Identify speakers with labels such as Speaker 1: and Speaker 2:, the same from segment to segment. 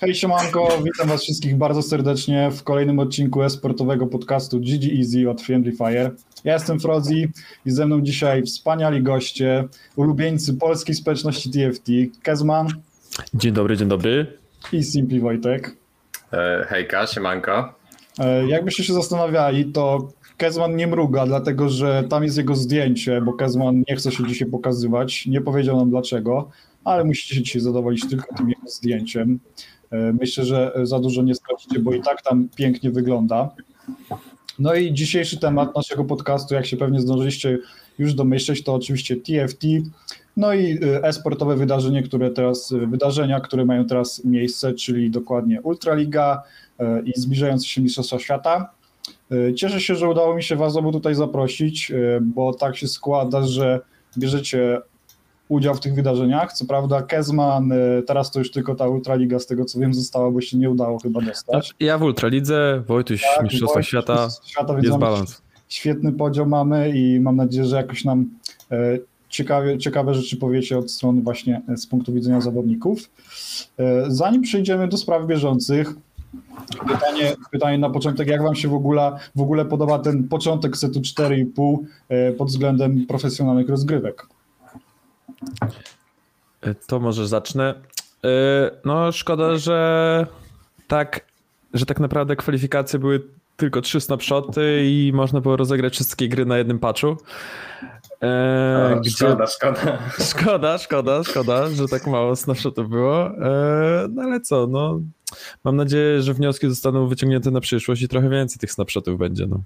Speaker 1: Hej siemanko, witam was wszystkich bardzo serdecznie w kolejnym odcinku e-sportowego podcastu GG Easy od Friendly Fire. Ja jestem Frozi i ze mną dzisiaj wspaniali goście, ulubieńcy polskiej społeczności TFT, Kezman.
Speaker 2: Dzień dobry, dzień dobry.
Speaker 1: I Simply Wojtek.
Speaker 3: E, hejka, siemanko.
Speaker 1: E, jakbyście się zastanawiali, to Kezman nie mruga, dlatego że tam jest jego zdjęcie, bo Kezman nie chce się dzisiaj pokazywać, nie powiedział nam dlaczego, ale musicie się dzisiaj zadowolić tylko tym jego zdjęciem. E, myślę, że za dużo nie stracicie, bo i tak tam pięknie wygląda. No i dzisiejszy temat naszego podcastu, jak się pewnie zdążyliście już domyśleć, to oczywiście TFT, no i e-sportowe wydarzenie, które teraz, wydarzenia, które mają teraz miejsce, czyli dokładnie Ultraliga e, i zbliżające się Mistrzostwa Świata. E, cieszę się, że udało mi się Was obu tutaj zaprosić, bo tak się składa, że bierzecie udział w tych wydarzeniach. Co prawda Kezman, teraz to już tylko ta Ultraliga, z tego co wiem, została, bo się nie udało chyba dostać.
Speaker 2: Ja w Ultralidze, Wojtuś tak, Mistrzostwa Świata, świata jest balans.
Speaker 1: Świetny podział mamy i mam nadzieję, że jakoś nam ciekawe, ciekawe rzeczy powiecie od strony właśnie z punktu widzenia zawodników. Zanim przejdziemy do spraw bieżących, Pytanie, pytanie na początek, jak wam się w ogóle, w ogóle podoba ten początek setu 4,5 pod względem profesjonalnych rozgrywek?
Speaker 2: To może zacznę. No szkoda, że tak, że tak naprawdę kwalifikacje były tylko trzy snapshoty i można było rozegrać wszystkie gry na jednym patchu.
Speaker 3: E, gdzie... Szkoda, szkoda.
Speaker 2: Szkoda, szkoda, szkoda, że tak mało snapshotów było. E, no ale co, no mam nadzieję, że wnioski zostaną wyciągnięte na przyszłość i trochę więcej tych snapshotów będzie. No.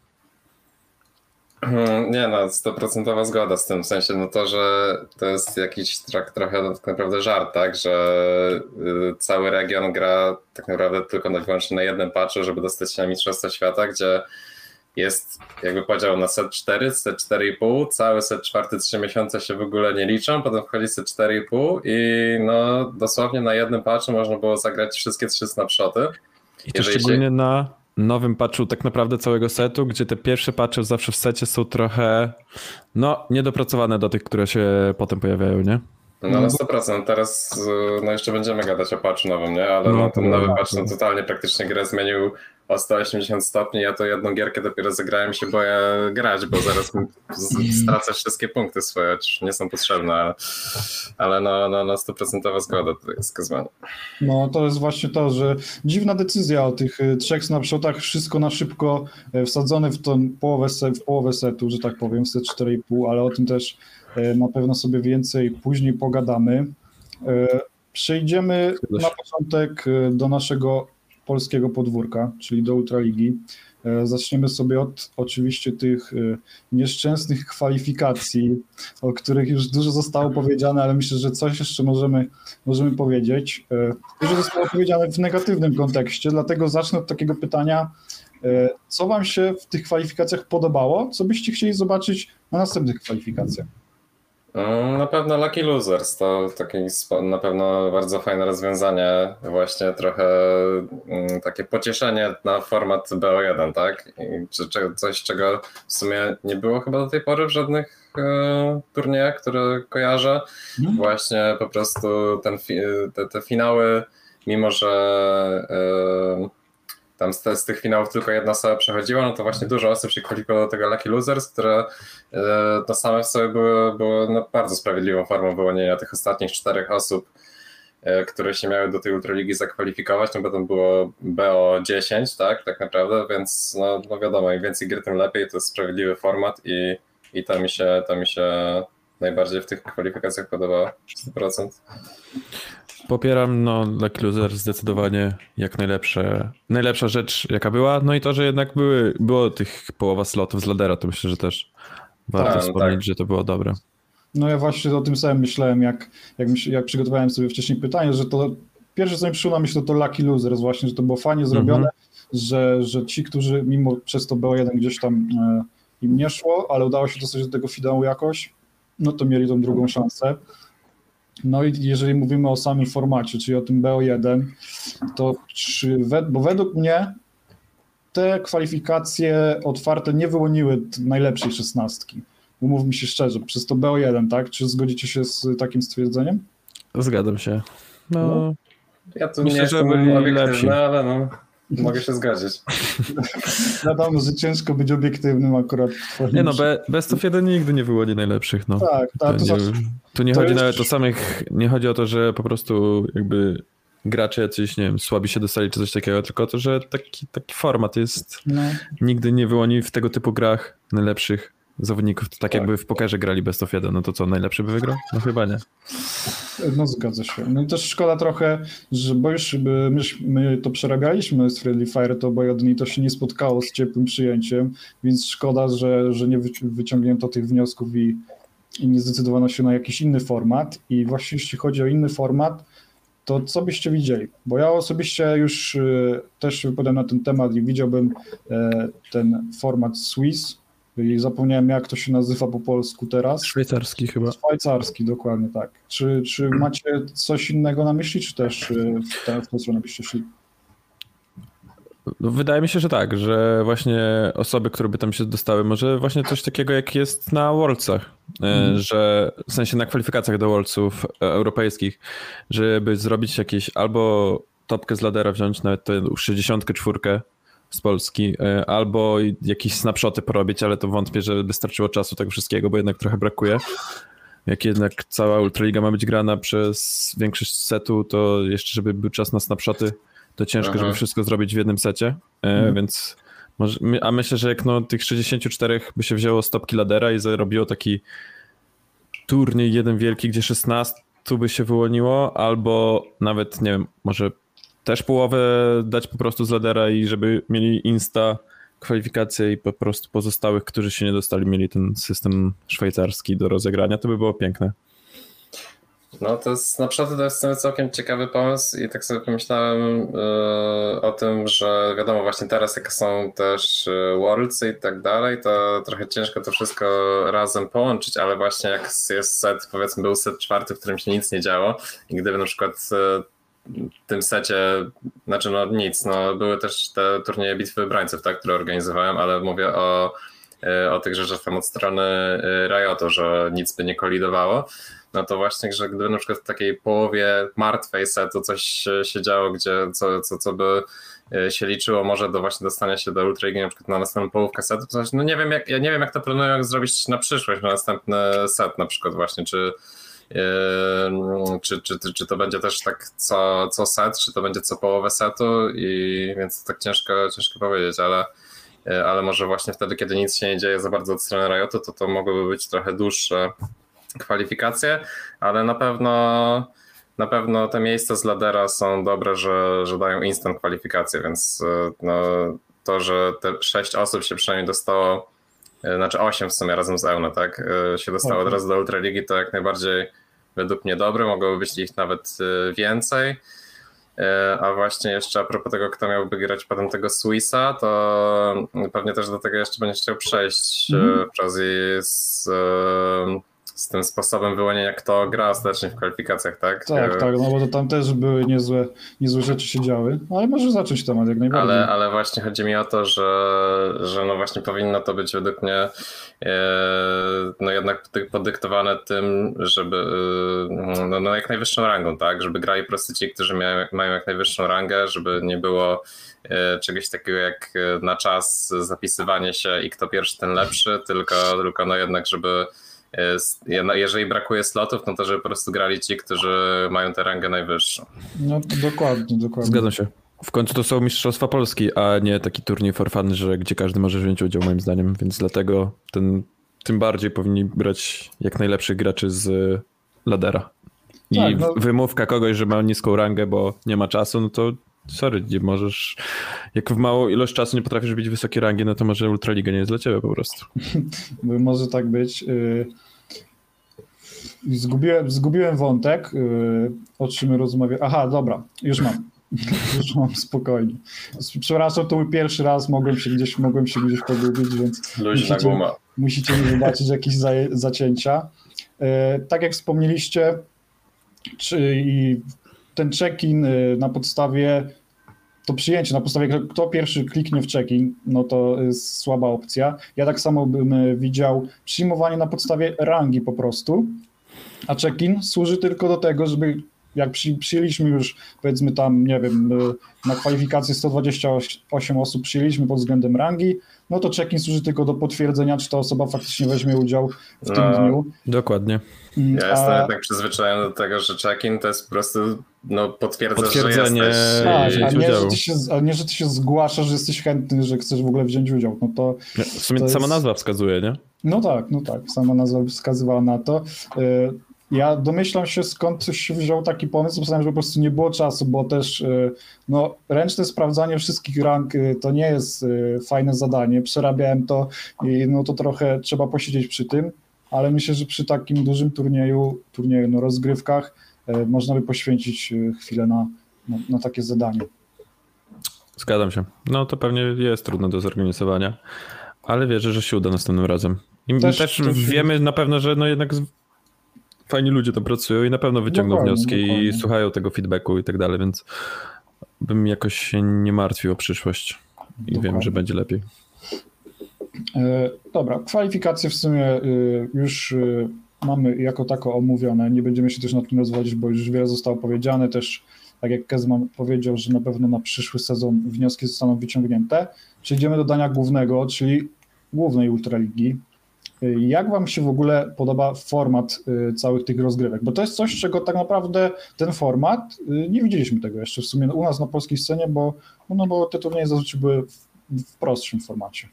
Speaker 3: Hmm, nie no, stoprocentowa zgoda z tym, w sensie no to, że to jest jakiś trak, trochę tak naprawdę żart, tak, że y, cały region gra tak naprawdę tylko na, wyłącznie na jednym patchu, żeby dostać się na Mistrzostwa Świata, gdzie jest jakby podział na set 4, set 4,5, cały set czwarty 3 miesiące się w ogóle nie liczą, potem wchodzi set 4,5 i no dosłownie na jednym patchu można było zagrać wszystkie trzy snapshoty.
Speaker 2: I to szczególnie się... na nowym patchu tak naprawdę całego setu, gdzie te pierwsze patche zawsze w secie są trochę no niedopracowane do tych, które się potem pojawiają, nie?
Speaker 3: No na 100%. Teraz no jeszcze będziemy gadać o patchu nowym, nie? Ale no, no ten nowy patch no, totalnie praktycznie grę zmienił o 180 stopni. Ja to jedną gierkę dopiero zagrałem się boję grać, bo zaraz stracę wszystkie punkty swoje, nie są potrzebne, ale, ale no, no, no 100% zgoda tutaj jest skazana.
Speaker 1: No to jest właśnie to, że dziwna decyzja o tych y, trzech snapshotach, wszystko na szybko y, wsadzone w tą połowę, w połowę setu, że tak powiem, set 4,5, ale o tym też y, na pewno sobie więcej później pogadamy. Przejdziemy na początek do naszego polskiego podwórka, czyli do Ultraligi. E, zaczniemy sobie od oczywiście tych e, nieszczęsnych kwalifikacji, o których już dużo zostało powiedziane, ale myślę, że coś jeszcze możemy, możemy powiedzieć. E, dużo zostało powiedziane w negatywnym kontekście, dlatego zacznę od takiego pytania, co Wam się w tych kwalifikacjach podobało, co byście chcieli zobaczyć na następnych kwalifikacjach?
Speaker 3: Mm, na pewno Lucky Losers to takie na pewno bardzo fajne rozwiązanie, właśnie trochę mm, takie pocieszenie na format BO1, tak? I coś, czego w sumie nie było chyba do tej pory w żadnych e, turniejach, które kojarzę. Mhm. Właśnie po prostu ten, te, te finały, mimo że e, tam z, z, tych finałów tylko jedna osoba przechodziła, no to właśnie dużo osób się kwalifikowało do tego Lucky Losers, które to e, same w sobie były, były no bardzo sprawiedliwą formą wyłonienia tych ostatnich czterech osób, e, które się miały do tej Ultraligi zakwalifikować, no bo tam było BO 10, tak, tak naprawdę, więc no, no wiadomo, im więcej gry, tym lepiej, to jest sprawiedliwy format i, i to mi się, to mi się najbardziej w tych kwalifikacjach podobało, 100%.
Speaker 2: Popieram, no Lucky Loser zdecydowanie jak najlepsze, najlepsza rzecz jaka była, no i to, że jednak były, było tych połowa slotów z ladera, to myślę, że też warto tak, wspomnieć, tak. że to było dobre.
Speaker 1: No ja właśnie o tym samym myślałem, jak, jak, jak przygotowałem sobie wcześniej pytanie, że to pierwsze co mi przyszło na myśl to, to Lucky Losers właśnie, że to było fajnie zrobione, mm -hmm. że, że ci, którzy mimo przez to BO1 gdzieś tam e, im nie szło, ale udało się dostać do tego finału jakoś, no to mieli tą drugą szansę. No i jeżeli mówimy o samym formacie, czyli o tym BO1, to czy, bo według mnie te kwalifikacje otwarte nie wyłoniły najlepszej szesnastki. Umówmy się szczerze, przez to BO1, tak? Czy zgodzicie się z takim stwierdzeniem?
Speaker 2: Zgadzam się. No, no.
Speaker 3: Ja tu
Speaker 2: Myślę,
Speaker 3: nie
Speaker 2: że byli lepsi.
Speaker 3: ale no, mogę się zgodzić.
Speaker 1: Wiadomo, że ciężko być obiektywnym akurat w twoim
Speaker 2: Nie no, be, Best of 1 nigdy nie wyłoni najlepszych, no.
Speaker 1: Tak,
Speaker 2: To
Speaker 1: tak, to
Speaker 2: nie,
Speaker 1: znaczy,
Speaker 2: tu nie
Speaker 1: to
Speaker 2: chodzi
Speaker 1: jest-
Speaker 2: nawet o samych, nie chodzi o to, że po prostu jakby gracze jacyś, nie wiem, słabi się dostali czy coś takiego, tylko o to, że taki, taki format jest,
Speaker 1: no,
Speaker 2: nigdy nie wyłoni w tego typu grach najlepszych zawodników. To tak,
Speaker 1: Tak.
Speaker 2: jakby w pokerze grali Best of 1, no to co, najlepszy by wygrał? No chyba nie.
Speaker 1: no zgadza się. No i też szkoda trochę, że bo już my, my to przerabialiśmy z Friendly Fire, to obojodnie i to się nie spotkało z ciepłym przyjęciem, więc szkoda, że, że nie wyci- wyciągnięto tych wniosków i, i nie zdecydowano się na jakiś inny format. I właśnie jeśli chodzi o inny format, to co byście widzieli? Bo ja osobiście już y, też wypowiadam na ten temat i widziałbym e, ten format Swiss. I zapomniałem, jak to się nazywa po polsku teraz.
Speaker 2: Szwajcarski chyba.
Speaker 1: Szwajcarski, dokładnie tak. Czy, czy macie coś innego na myśli, czy też y, w tę, w tę stronę byście szli?
Speaker 2: No, wydaje mi się, że tak, że właśnie osoby, które by tam się dostały, może właśnie coś takiego jak jest na Worldsach, e,
Speaker 1: Mhm.
Speaker 2: że w sensie na kwalifikacjach do Worldsów e, europejskich, żeby zrobić jakieś albo topkę z ladera wziąć, nawet tę 64 z Polski, e, albo jakieś snapshoty porobić, ale to wątpię, że by starczyło czasu tego wszystkiego, bo jednak trochę brakuje. Jak jednak cała Ultraliga ma być grana przez większość setu, to jeszcze żeby był czas na snapshoty, to ciężko,
Speaker 3: Aha.
Speaker 2: żeby wszystko zrobić w jednym secie, e,
Speaker 1: Mhm.
Speaker 2: więc może, a myślę, że jak no, tych 64 by się wzięło stopki ladera i zrobiło taki turniej jeden wielki, gdzie 16 by się wyłoniło, albo nawet, nie wiem, może też połowę dać po prostu z ladera i żeby mieli insta kwalifikacje i po prostu pozostałych, którzy się nie dostali, mieli ten system szwajcarski do rozegrania, to by było piękne.
Speaker 3: No to jest na przykład to jest całkiem ciekawy pomysł i tak sobie pomyślałem yy, o tym, że wiadomo właśnie teraz jak są też yy, Worldsy i tak dalej, to trochę ciężko to wszystko razem połączyć, ale właśnie jak jest set, powiedzmy był set czwarty, w którym się nic nie działo i gdyby na przykład w tym secie, znaczy no nic, no były też te turnieje bitwy wybrańców, tak, które organizowałem, ale mówię o, yy, o tych rzeczach tam od strony yy, Riotu, że nic by nie kolidowało. No to właśnie, że gdyby na przykład w takiej połowie martwej setu coś e, się działo, gdzie co, co, co by e, się liczyło może do właśnie dostania się do Ultra Ligi na przykład na następną połówkę setu, to znaczy, no nie wiem jak, ja nie wiem jak to planują zrobić na przyszłość, na następny set na przykład właśnie, czy czy, czy, czy, czy to będzie też tak co, co set, czy to będzie co połowę setu? I więc tak ciężko, ciężko powiedzieć, ale, yy, ale może właśnie wtedy, kiedy nic się nie dzieje za bardzo od strony Riotu, to to mogłyby być trochę dłuższe kwalifikacje, ale na pewno na pewno te miejsca z ladera są dobre, że, że dają instant kwalifikacje, więc yy, no, to, że te sześć osób się przynajmniej dostało, yy, znaczy osiem w sumie razem z Euna, tak, się dostało od razu do Ultraligi, to jak najbardziej według mnie dobre, mogłoby być ich nawet yy, więcej. Yy, A właśnie jeszcze a propos tego, kto miałby grać potem tego Swissa, to pewnie też do tego jeszcze będziesz chciał przejść
Speaker 1: Mhm.
Speaker 3: przy okazji z, z tym sposobem wyłonienia, kto gra ostatecznie w kwalifikacjach, tak?
Speaker 1: Tak, tak, no bo to tam też były niezłe, niezłe rzeczy się działy, ale może zacząć temat jak najbardziej.
Speaker 3: Ale, ale właśnie chodzi mi o to, że, że no właśnie powinno to być według mnie e, no jednak pody- podyktowane tym, żeby e, no, no jak najwyższą rangą, tak? Żeby grali po prostu ci, którzy mają, mają jak najwyższą rangę, żeby nie było e, czegoś takiego jak na czas zapisywanie się i kto pierwszy, ten lepszy, tylko, tylko no jednak, żeby jeżeli brakuje slotów, no to żeby po prostu grali ci, którzy mają tę rangę najwyższą.
Speaker 1: No dokładnie, dokładnie.
Speaker 2: Zgadzam się. W końcu to są Mistrzostwa Polski, a nie taki turniej for fun, że gdzie każdy może wziąć udział moim zdaniem, więc dlatego ten, tym bardziej powinni brać jak najlepszych graczy z ladera. I
Speaker 1: Tak, no.
Speaker 2: wymówka kogoś, że ma niską rangę, bo nie ma czasu, no to sorry, nie możesz, jak w małą ilość czasu nie potrafisz bić wysokie rangi, no to może Ultraliga nie jest dla ciebie po prostu.
Speaker 1: Może tak być. Y, Zgubiłem, zgubiłem wątek, y, o czym rozmawiam. Aha, dobra, już mam. Już mam spokojnie. Przepraszam, to był pierwszy raz, mogłem się gdzieś, mogłem się gdzieś pogubić, więc
Speaker 3: Luźna
Speaker 1: Musicie-
Speaker 3: guma.
Speaker 1: musicie mi wybaczyć jakieś za, zacięcia. E, tak jak wspomnieliście, czy i ten check-in y, na podstawie, to przyjęcie na podstawie, kto pierwszy kliknie w check-in, no to jest słaba opcja. Ja tak samo bym y, widział przyjmowanie na podstawie rangi po prostu, a check-in służy tylko do tego, żeby jak przy, przyjęliśmy już, powiedzmy tam, nie wiem, y, na kwalifikację 128 osób przyjęliśmy pod względem rangi, no to check-in służy tylko do potwierdzenia, czy ta osoba faktycznie weźmie udział w tym
Speaker 3: No.
Speaker 1: dniu.
Speaker 2: Dokładnie.
Speaker 1: Mm,
Speaker 3: Ja jestem
Speaker 1: a-
Speaker 3: jednak przyzwyczajony do tego, że check-in to jest po prostu no, potwierdzasz,
Speaker 2: Potwierdzenie-
Speaker 3: że jesteś.
Speaker 1: Tak, a nie, że ty się, a nie, że ty się zgłaszasz, że jesteś chętny, że chcesz w ogóle wziąć udział. No to
Speaker 2: W sumie
Speaker 1: To
Speaker 2: sama
Speaker 1: jest-
Speaker 2: nazwa wskazuje, nie?
Speaker 1: No tak, no tak, sama nazwa wskazywała na to. Y, Ja domyślam się, skąd się wziął taki pomysł, myślałem, że po prostu nie było czasu, bo też y, no, ręczne sprawdzanie wszystkich rank y, to nie jest fajne zadanie. Przerabiałem to i no to trochę trzeba posiedzieć przy tym, ale myślę, że przy takim dużym turnieju, turnieju, no rozgrywkach można by poświęcić chwilę na, na, na takie zadanie.
Speaker 2: Zgadzam się. No to pewnie jest trudne do zorganizowania, ale wierzę, że się uda następnym razem. I
Speaker 1: Też-
Speaker 2: też,
Speaker 1: też-
Speaker 2: wiemy na pewno, że no jednak fajni ludzie to pracują i na pewno wyciągną
Speaker 1: Dokładnie,
Speaker 2: wnioski i
Speaker 1: dokładnie.
Speaker 2: słuchają tego feedbacku i tak dalej, więc bym jakoś się nie martwił o przyszłość i wiem,
Speaker 1: Dokładnie.
Speaker 2: że będzie lepiej.
Speaker 1: E, Dobra, kwalifikacje w sumie e, już e, mamy jako tako omówione. Nie będziemy się też nad tym rozwodzić, bo już wiele zostało powiedziane. Też, tak jak Kezman powiedział, że na pewno na przyszły sezon wnioski zostaną wyciągnięte. Przejdziemy do dania głównego, czyli głównej Ultraligi. Jak Wam się w ogóle podoba format e, całych tych rozgrywek? Bo to jest coś, czego tak naprawdę ten format, e, nie widzieliśmy tego jeszcze w sumie u nas na polskiej scenie, bo, no bo te turnieje zazwyczaj były w, w prostszym formacie.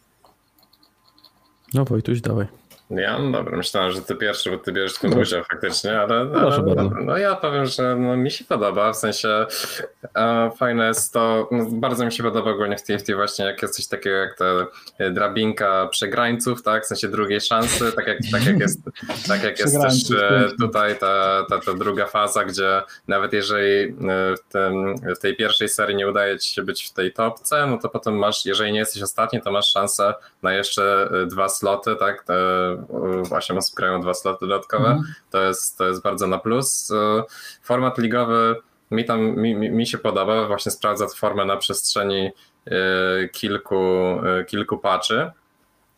Speaker 2: No Wojtuś, dawaj.
Speaker 3: Ja, no dobra, myślałem, że ty pierwszy, bo ty bierzesz tym
Speaker 1: Proszę.
Speaker 3: udział faktycznie, ale,
Speaker 2: Proszę
Speaker 3: ale
Speaker 2: bardzo.
Speaker 3: no ja powiem, że no, mi się podoba, w sensie e, fajne jest to, no, bardzo mi się podoba ogólnie w TFT właśnie, jak jest coś takiego jak ta e, drabinka przegrańców, tak, w sensie drugiej szansy, tak jak, tak jak jest, tak jak jest też e, tutaj ta, ta, ta druga faza, gdzie nawet jeżeli e, w, tym, w tej pierwszej serii nie udaje ci się być w tej topce, no to potem masz, jeżeli nie jesteś ostatni, to masz szansę na jeszcze e, dwa sloty, tak, te, e, osiem osób grają dwa sloty dodatkowe,
Speaker 1: Mhm.
Speaker 3: to jest, to jest bardzo na plus. E, Format ligowy mi tam mi, mi, się podoba, właśnie sprawdza formę na przestrzeni e, kilku, e, kilku patchy.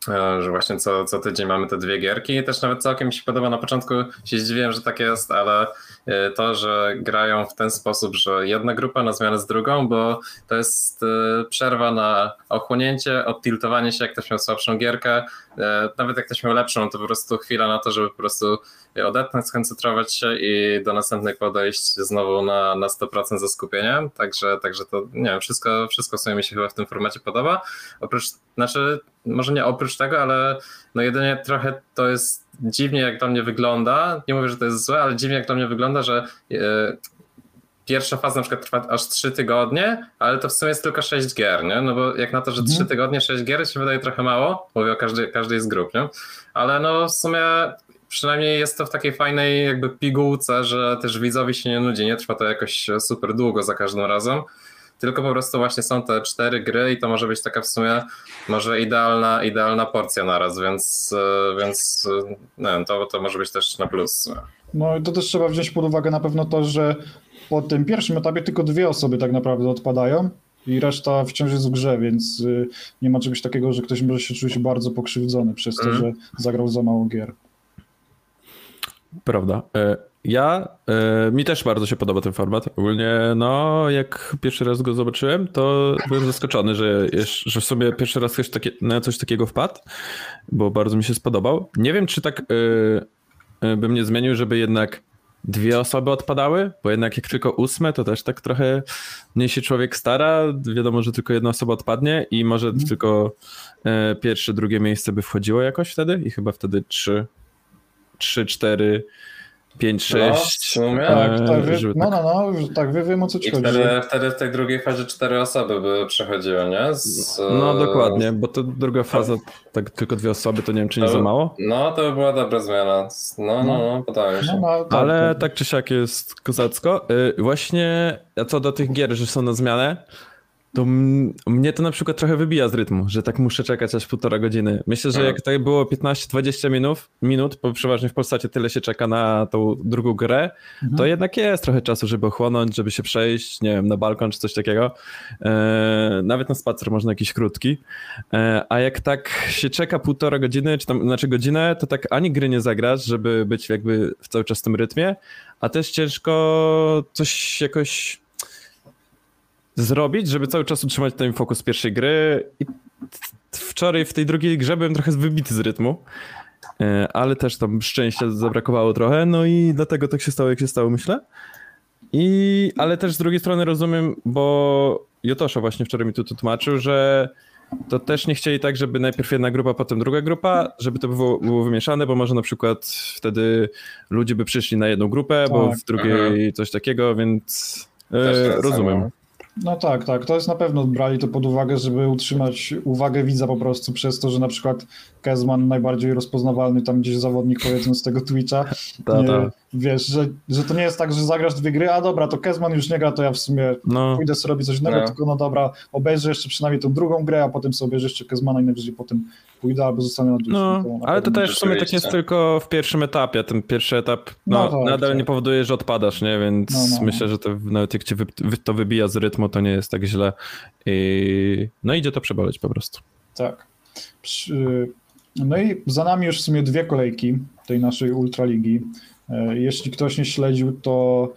Speaker 3: E, Że właśnie co, co tydzień mamy te dwie gierki i też nawet całkiem mi się podoba. Na początku się zdziwiłem, że tak jest, ale to, że grają w ten sposób, że jedna grupa na zmianę z drugą, bo to jest e, przerwa na ochłonięcie, odtiltowanie się, jak ktoś miał słabszą gierkę. E, Nawet jak ktoś miał lepszą, to po prostu chwila na to, żeby po prostu odetchnąć, skoncentrować się i do następnej podejść znowu na, na 100% ze skupieniem. Także, także to nie wiem, wszystko, wszystko w sumie mi się chyba w tym formacie podoba. Oprócz, znaczy, może nie oprócz tego, ale no jedynie trochę to jest dziwnie, jak dla mnie wygląda. Nie mówię, że to jest złe, ale dziwnie, jak dla mnie wygląda, że e, pierwsza faza na przykład trwa aż 3 tygodnie, ale to w sumie jest tylko 6 gier, nie? No bo jak na to, że 3
Speaker 1: Mhm.
Speaker 3: tygodnie, 6 gier się wydaje trochę mało, mówię o każdej, każdej z grup, nie? Ale no w sumie przynajmniej jest to w takiej fajnej jakby pigułce, że też widzowi się nie nudzi, nie trwa to jakoś super długo za każdym razem, tylko po prostu właśnie są te cztery gry i to może być taka w sumie może idealna, idealna porcja naraz, więc, e, więc e, nie wiem, to, to może być też na plus.
Speaker 1: No i to też trzeba wziąć pod uwagę na pewno to, że po tym pierwszym etapie tylko dwie osoby tak naprawdę odpadają i reszta wciąż jest w grze, więc y, nie ma czegoś takiego, że ktoś może się czuć bardzo pokrzywdzony przez to,
Speaker 3: Mhm.
Speaker 1: że zagrał za mało gier.
Speaker 2: Prawda. Ja, e, mi też bardzo się podoba ten format. Ogólnie, no, jak pierwszy raz go zobaczyłem, to byłem zaskoczony, że, że w sumie pierwszy raz ktoś takie, na coś takiego wpadł, bo bardzo mi się spodobał. Nie wiem, czy tak e, e, bym nie zmienił, żeby jednak dwie osoby odpadały, bo jednak jak tylko ósme, to też tak trochę mniej się człowiek stara. Wiadomo, że tylko jedna osoba odpadnie i może tylko e, pierwsze, drugie miejsce by wchodziło jakoś wtedy i chyba wtedy trzy, trzy, cztery, pięć,
Speaker 3: No,
Speaker 2: sześć.
Speaker 3: w sumie.
Speaker 1: Tak,
Speaker 2: e,
Speaker 1: tak, wy, no,
Speaker 2: tak-
Speaker 1: no, no, tak, wy wiem o co ci
Speaker 3: I
Speaker 1: chodzi.
Speaker 3: wtedy, wtedy w tej drugiej fazie cztery osoby by przechodziły, nie? Z,
Speaker 2: No dokładnie, bo to druga faza, tak tylko dwie osoby, to nie wiem, czy nie za mało.
Speaker 3: No, to by była dobra zmiana. No, no, no, podoba mi się.
Speaker 1: No, no, tak,
Speaker 2: Ale
Speaker 1: tak.
Speaker 2: tak czy siak jest kozacko. Y, Właśnie, a co do tych gier, że są na zmianę, To mnie to na przykład trochę wybija z rytmu, że tak muszę czekać aż półtora godziny. Myślę, że
Speaker 3: Aha.
Speaker 2: jak tak było 15-20 minut, minut, bo przeważnie w Polsacie tyle się czeka na tą drugą grę,
Speaker 1: Mhm.
Speaker 2: to jednak jest trochę czasu, żeby ochłonąć, żeby się przejść, nie wiem, na balkon czy coś takiego. E, nawet na spacer można jakiś krótki. E, a jak tak się czeka półtora godziny, czy tam, znaczy godzinę, to tak ani gry nie zagrasz, żeby być jakby w cały czas w tym rytmie, a też ciężko coś jakoś zrobić, żeby cały czas utrzymać ten fokus pierwszej gry. I wczoraj w tej drugiej grze byłem trochę wybity z rytmu, e, ale też tam szczęścia zabrakowało trochę, no i dlatego tak się stało, jak się stało, myślę. I, ale też z drugiej strony rozumiem, bo Jotosza właśnie wczoraj mi tu tu tłumaczył, że to też nie chcieli tak, żeby najpierw jedna grupa, potem druga grupa, żeby to było, było wymieszane, bo może na przykład wtedy ludzie by przyszli na jedną grupę, bo
Speaker 1: Tak.
Speaker 2: w drugiej coś takiego, więc e, rozumiem.
Speaker 3: No.
Speaker 1: Tak, tak. To jest na pewno brali to pod uwagę, żeby utrzymać uwagę widza po prostu przez to, że na przykład Kezman najbardziej rozpoznawalny tam gdzieś zawodnik powiedzmy z tego Twitcha.
Speaker 2: Ta, ta.
Speaker 1: Wiesz, że, że to nie jest tak, że zagrasz dwie gry, a dobra, to Kezman już nie gra, to ja w sumie
Speaker 2: No,
Speaker 1: pójdę sobie robić coś innego,
Speaker 3: No.
Speaker 1: tylko no dobra, obejrzę jeszcze przynajmniej tą drugą grę, a potem sobie obejrzę jeszcze Kezmana i najwyżej potem pójdę albo zostanę na dłużej.
Speaker 2: no,
Speaker 1: na
Speaker 2: ale to też w sumie tak jest tylko w pierwszym etapie. Ten pierwszy etap no,
Speaker 1: No tak,
Speaker 2: nadal
Speaker 1: tak.
Speaker 2: nie powoduje, że odpadasz, nie? Więc
Speaker 1: No, no.
Speaker 2: myślę, że to nawet jak cię wy- to wybija z rytmu, to nie jest tak źle. I, no idzie to przeboleć po prostu.
Speaker 1: Tak. Przy... No i za nami już w sumie dwie kolejki tej naszej Ultraligi. E, Jeśli ktoś nie śledził, to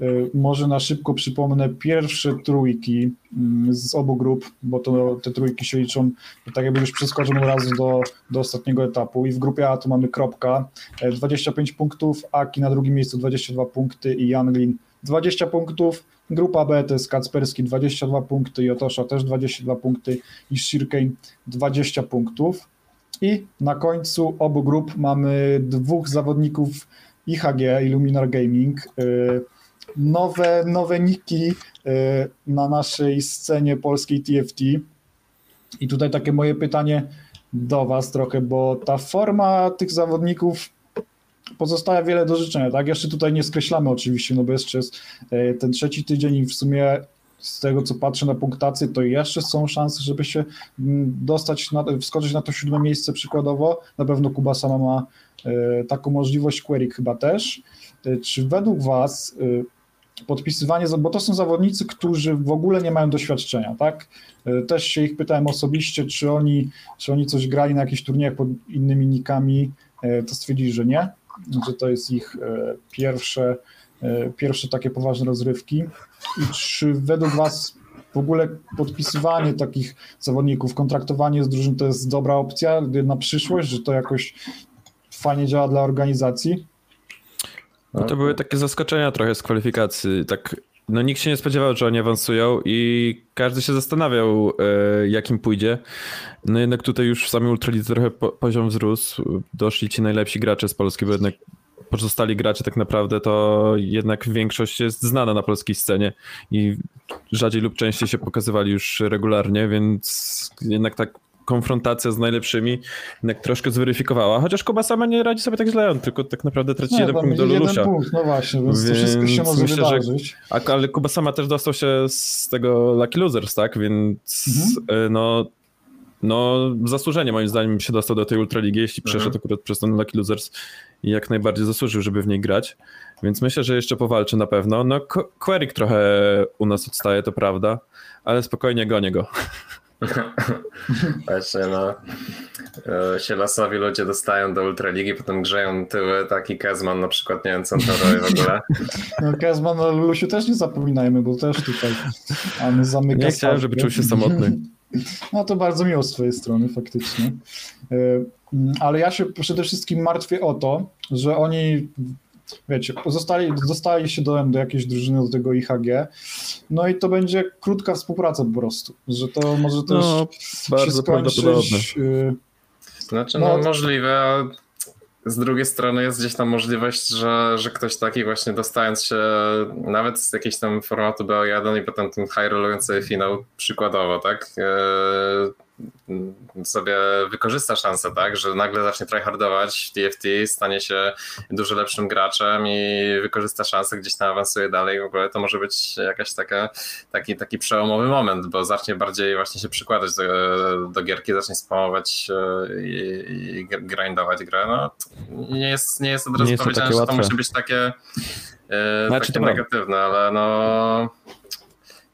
Speaker 1: e, może na szybko przypomnę pierwsze trójki mm, z obu grup, bo to te trójki się liczą tak jakby już przeskoczą od razu do, do ostatniego etapu. I w grupie A to mamy Kropka, e, 25 punktów, Aki na drugim miejscu 22 punkty i Janglin 20 punktów. Grupa B to jest Kacperski 22 punkty, Jotosza też 22 punkty i Shirkane 20 punktów. I na końcu obu grup mamy dwóch zawodników IHG, Illuminar Gaming. y, Nowe, nowe niki y, na naszej scenie polskiej TFT. I tutaj takie moje pytanie do Was trochę, bo ta forma tych zawodników pozostawia wiele do życzenia, tak? Jeszcze tutaj nie skreślamy oczywiście, no bo jeszcze jest e, ten trzeci tydzień i w sumie z tego, co patrzę na punktację, to jeszcze są szanse, żeby się mm, dostać, na, wskoczyć na to siódme miejsce przykładowo. Na pewno Kuba sama ma e, taką możliwość, Query chyba też. E, Czy według Was e, podpisywanie, bo to są zawodnicy, którzy w ogóle nie mają doświadczenia, tak? Też się ich pytałem osobiście, czy oni, czy oni coś grali na jakichś turniejach pod innymi nikami, to stwierdzili, że nie, że to jest ich pierwsze, pierwsze takie poważne rozrywki. I czy według Was w ogóle podpisywanie takich zawodników, kontraktowanie z drużyn to jest dobra opcja na przyszłość, że to jakoś fajnie działa dla organizacji?
Speaker 2: No to były takie zaskoczenia trochę z kwalifikacji. Tak, no nikt się nie spodziewał, że oni awansują i każdy się zastanawiał, e, jakim pójdzie. No jednak tutaj już w samej Ultralidze trochę po, poziom wzrósł. Doszli ci najlepsi gracze z Polski, bo jednak pozostali gracze tak naprawdę to jednak większość jest znana na polskiej scenie i rzadziej lub częściej się pokazywali już regularnie, więc jednak tak konfrontacja z najlepszymi jednak troszkę zweryfikowała, chociaż Kuba sama nie radzi sobie tak źle, on tylko tak naprawdę traci
Speaker 1: Nie,
Speaker 2: jeden punkt do Lulusia.
Speaker 1: punkt, no właśnie, więc, to wszystko się
Speaker 2: Więc
Speaker 1: może
Speaker 2: myślę, że-
Speaker 1: wydarzyć.
Speaker 2: Ale Kuba sama też dostał się z tego Lucky Losers, tak? Więc
Speaker 1: Mhm.
Speaker 2: y, no, no zasłużenie moim zdaniem się dostał do tej Ultraligi, jeśli
Speaker 3: Mhm.
Speaker 2: przeszedł akurat przez ten Lucky Losers i jak najbardziej zasłużył, żeby w niej grać. Więc myślę, że jeszcze powalczy na pewno. No Qu- Queryk trochę u nas odstaje, to prawda, ale spokojnie gonię go.
Speaker 3: Właśnie, no. e, Się losowi ludzie dostają do Ultraligi, potem grzeją tyły, taki Kezman na przykład, nie wiem tam robi w ogóle.
Speaker 1: No Kezman o Lulusiu też nie zapominajmy, bo też tutaj zamyka
Speaker 2: Nie chciałem, żeby czuł się samotny.
Speaker 1: No to bardzo miło z twojej strony, faktycznie. E, mm, Ale ja się przede wszystkim martwię o to, że oni, wiecie, zostali, dostali się do, do jakiejś drużyny, do tego IHG, no i to będzie krótka współpraca po prostu, że to może też
Speaker 2: No,
Speaker 1: się
Speaker 2: bardzo prawdopodobne.
Speaker 1: skończyć... e,
Speaker 3: Znaczy,
Speaker 1: No,
Speaker 3: no możliwe, a z drugiej strony jest gdzieś tam możliwość, że, że ktoś taki właśnie dostając się nawet z jakiejś tam formatu BO1 i potem ten high rollujący finał przykładowo, tak? E, sobie wykorzysta szansę, tak, że nagle zacznie tryhardować w TFT, stanie się dużo lepszym graczem i wykorzysta szansę, gdzieś tam awansuje dalej w ogóle, to może być jakaś taka, taki, taki przełomowy moment, bo zacznie bardziej właśnie się przykładać do, do gierki, zacznie spamować e, i, i grindować grę. No, nie, jest, nie jest od razu
Speaker 2: jest to
Speaker 3: powiedziane, że to
Speaker 2: łatwe.
Speaker 3: musi być takie, e,
Speaker 2: Znaczy,
Speaker 3: takie negatywne, ale no...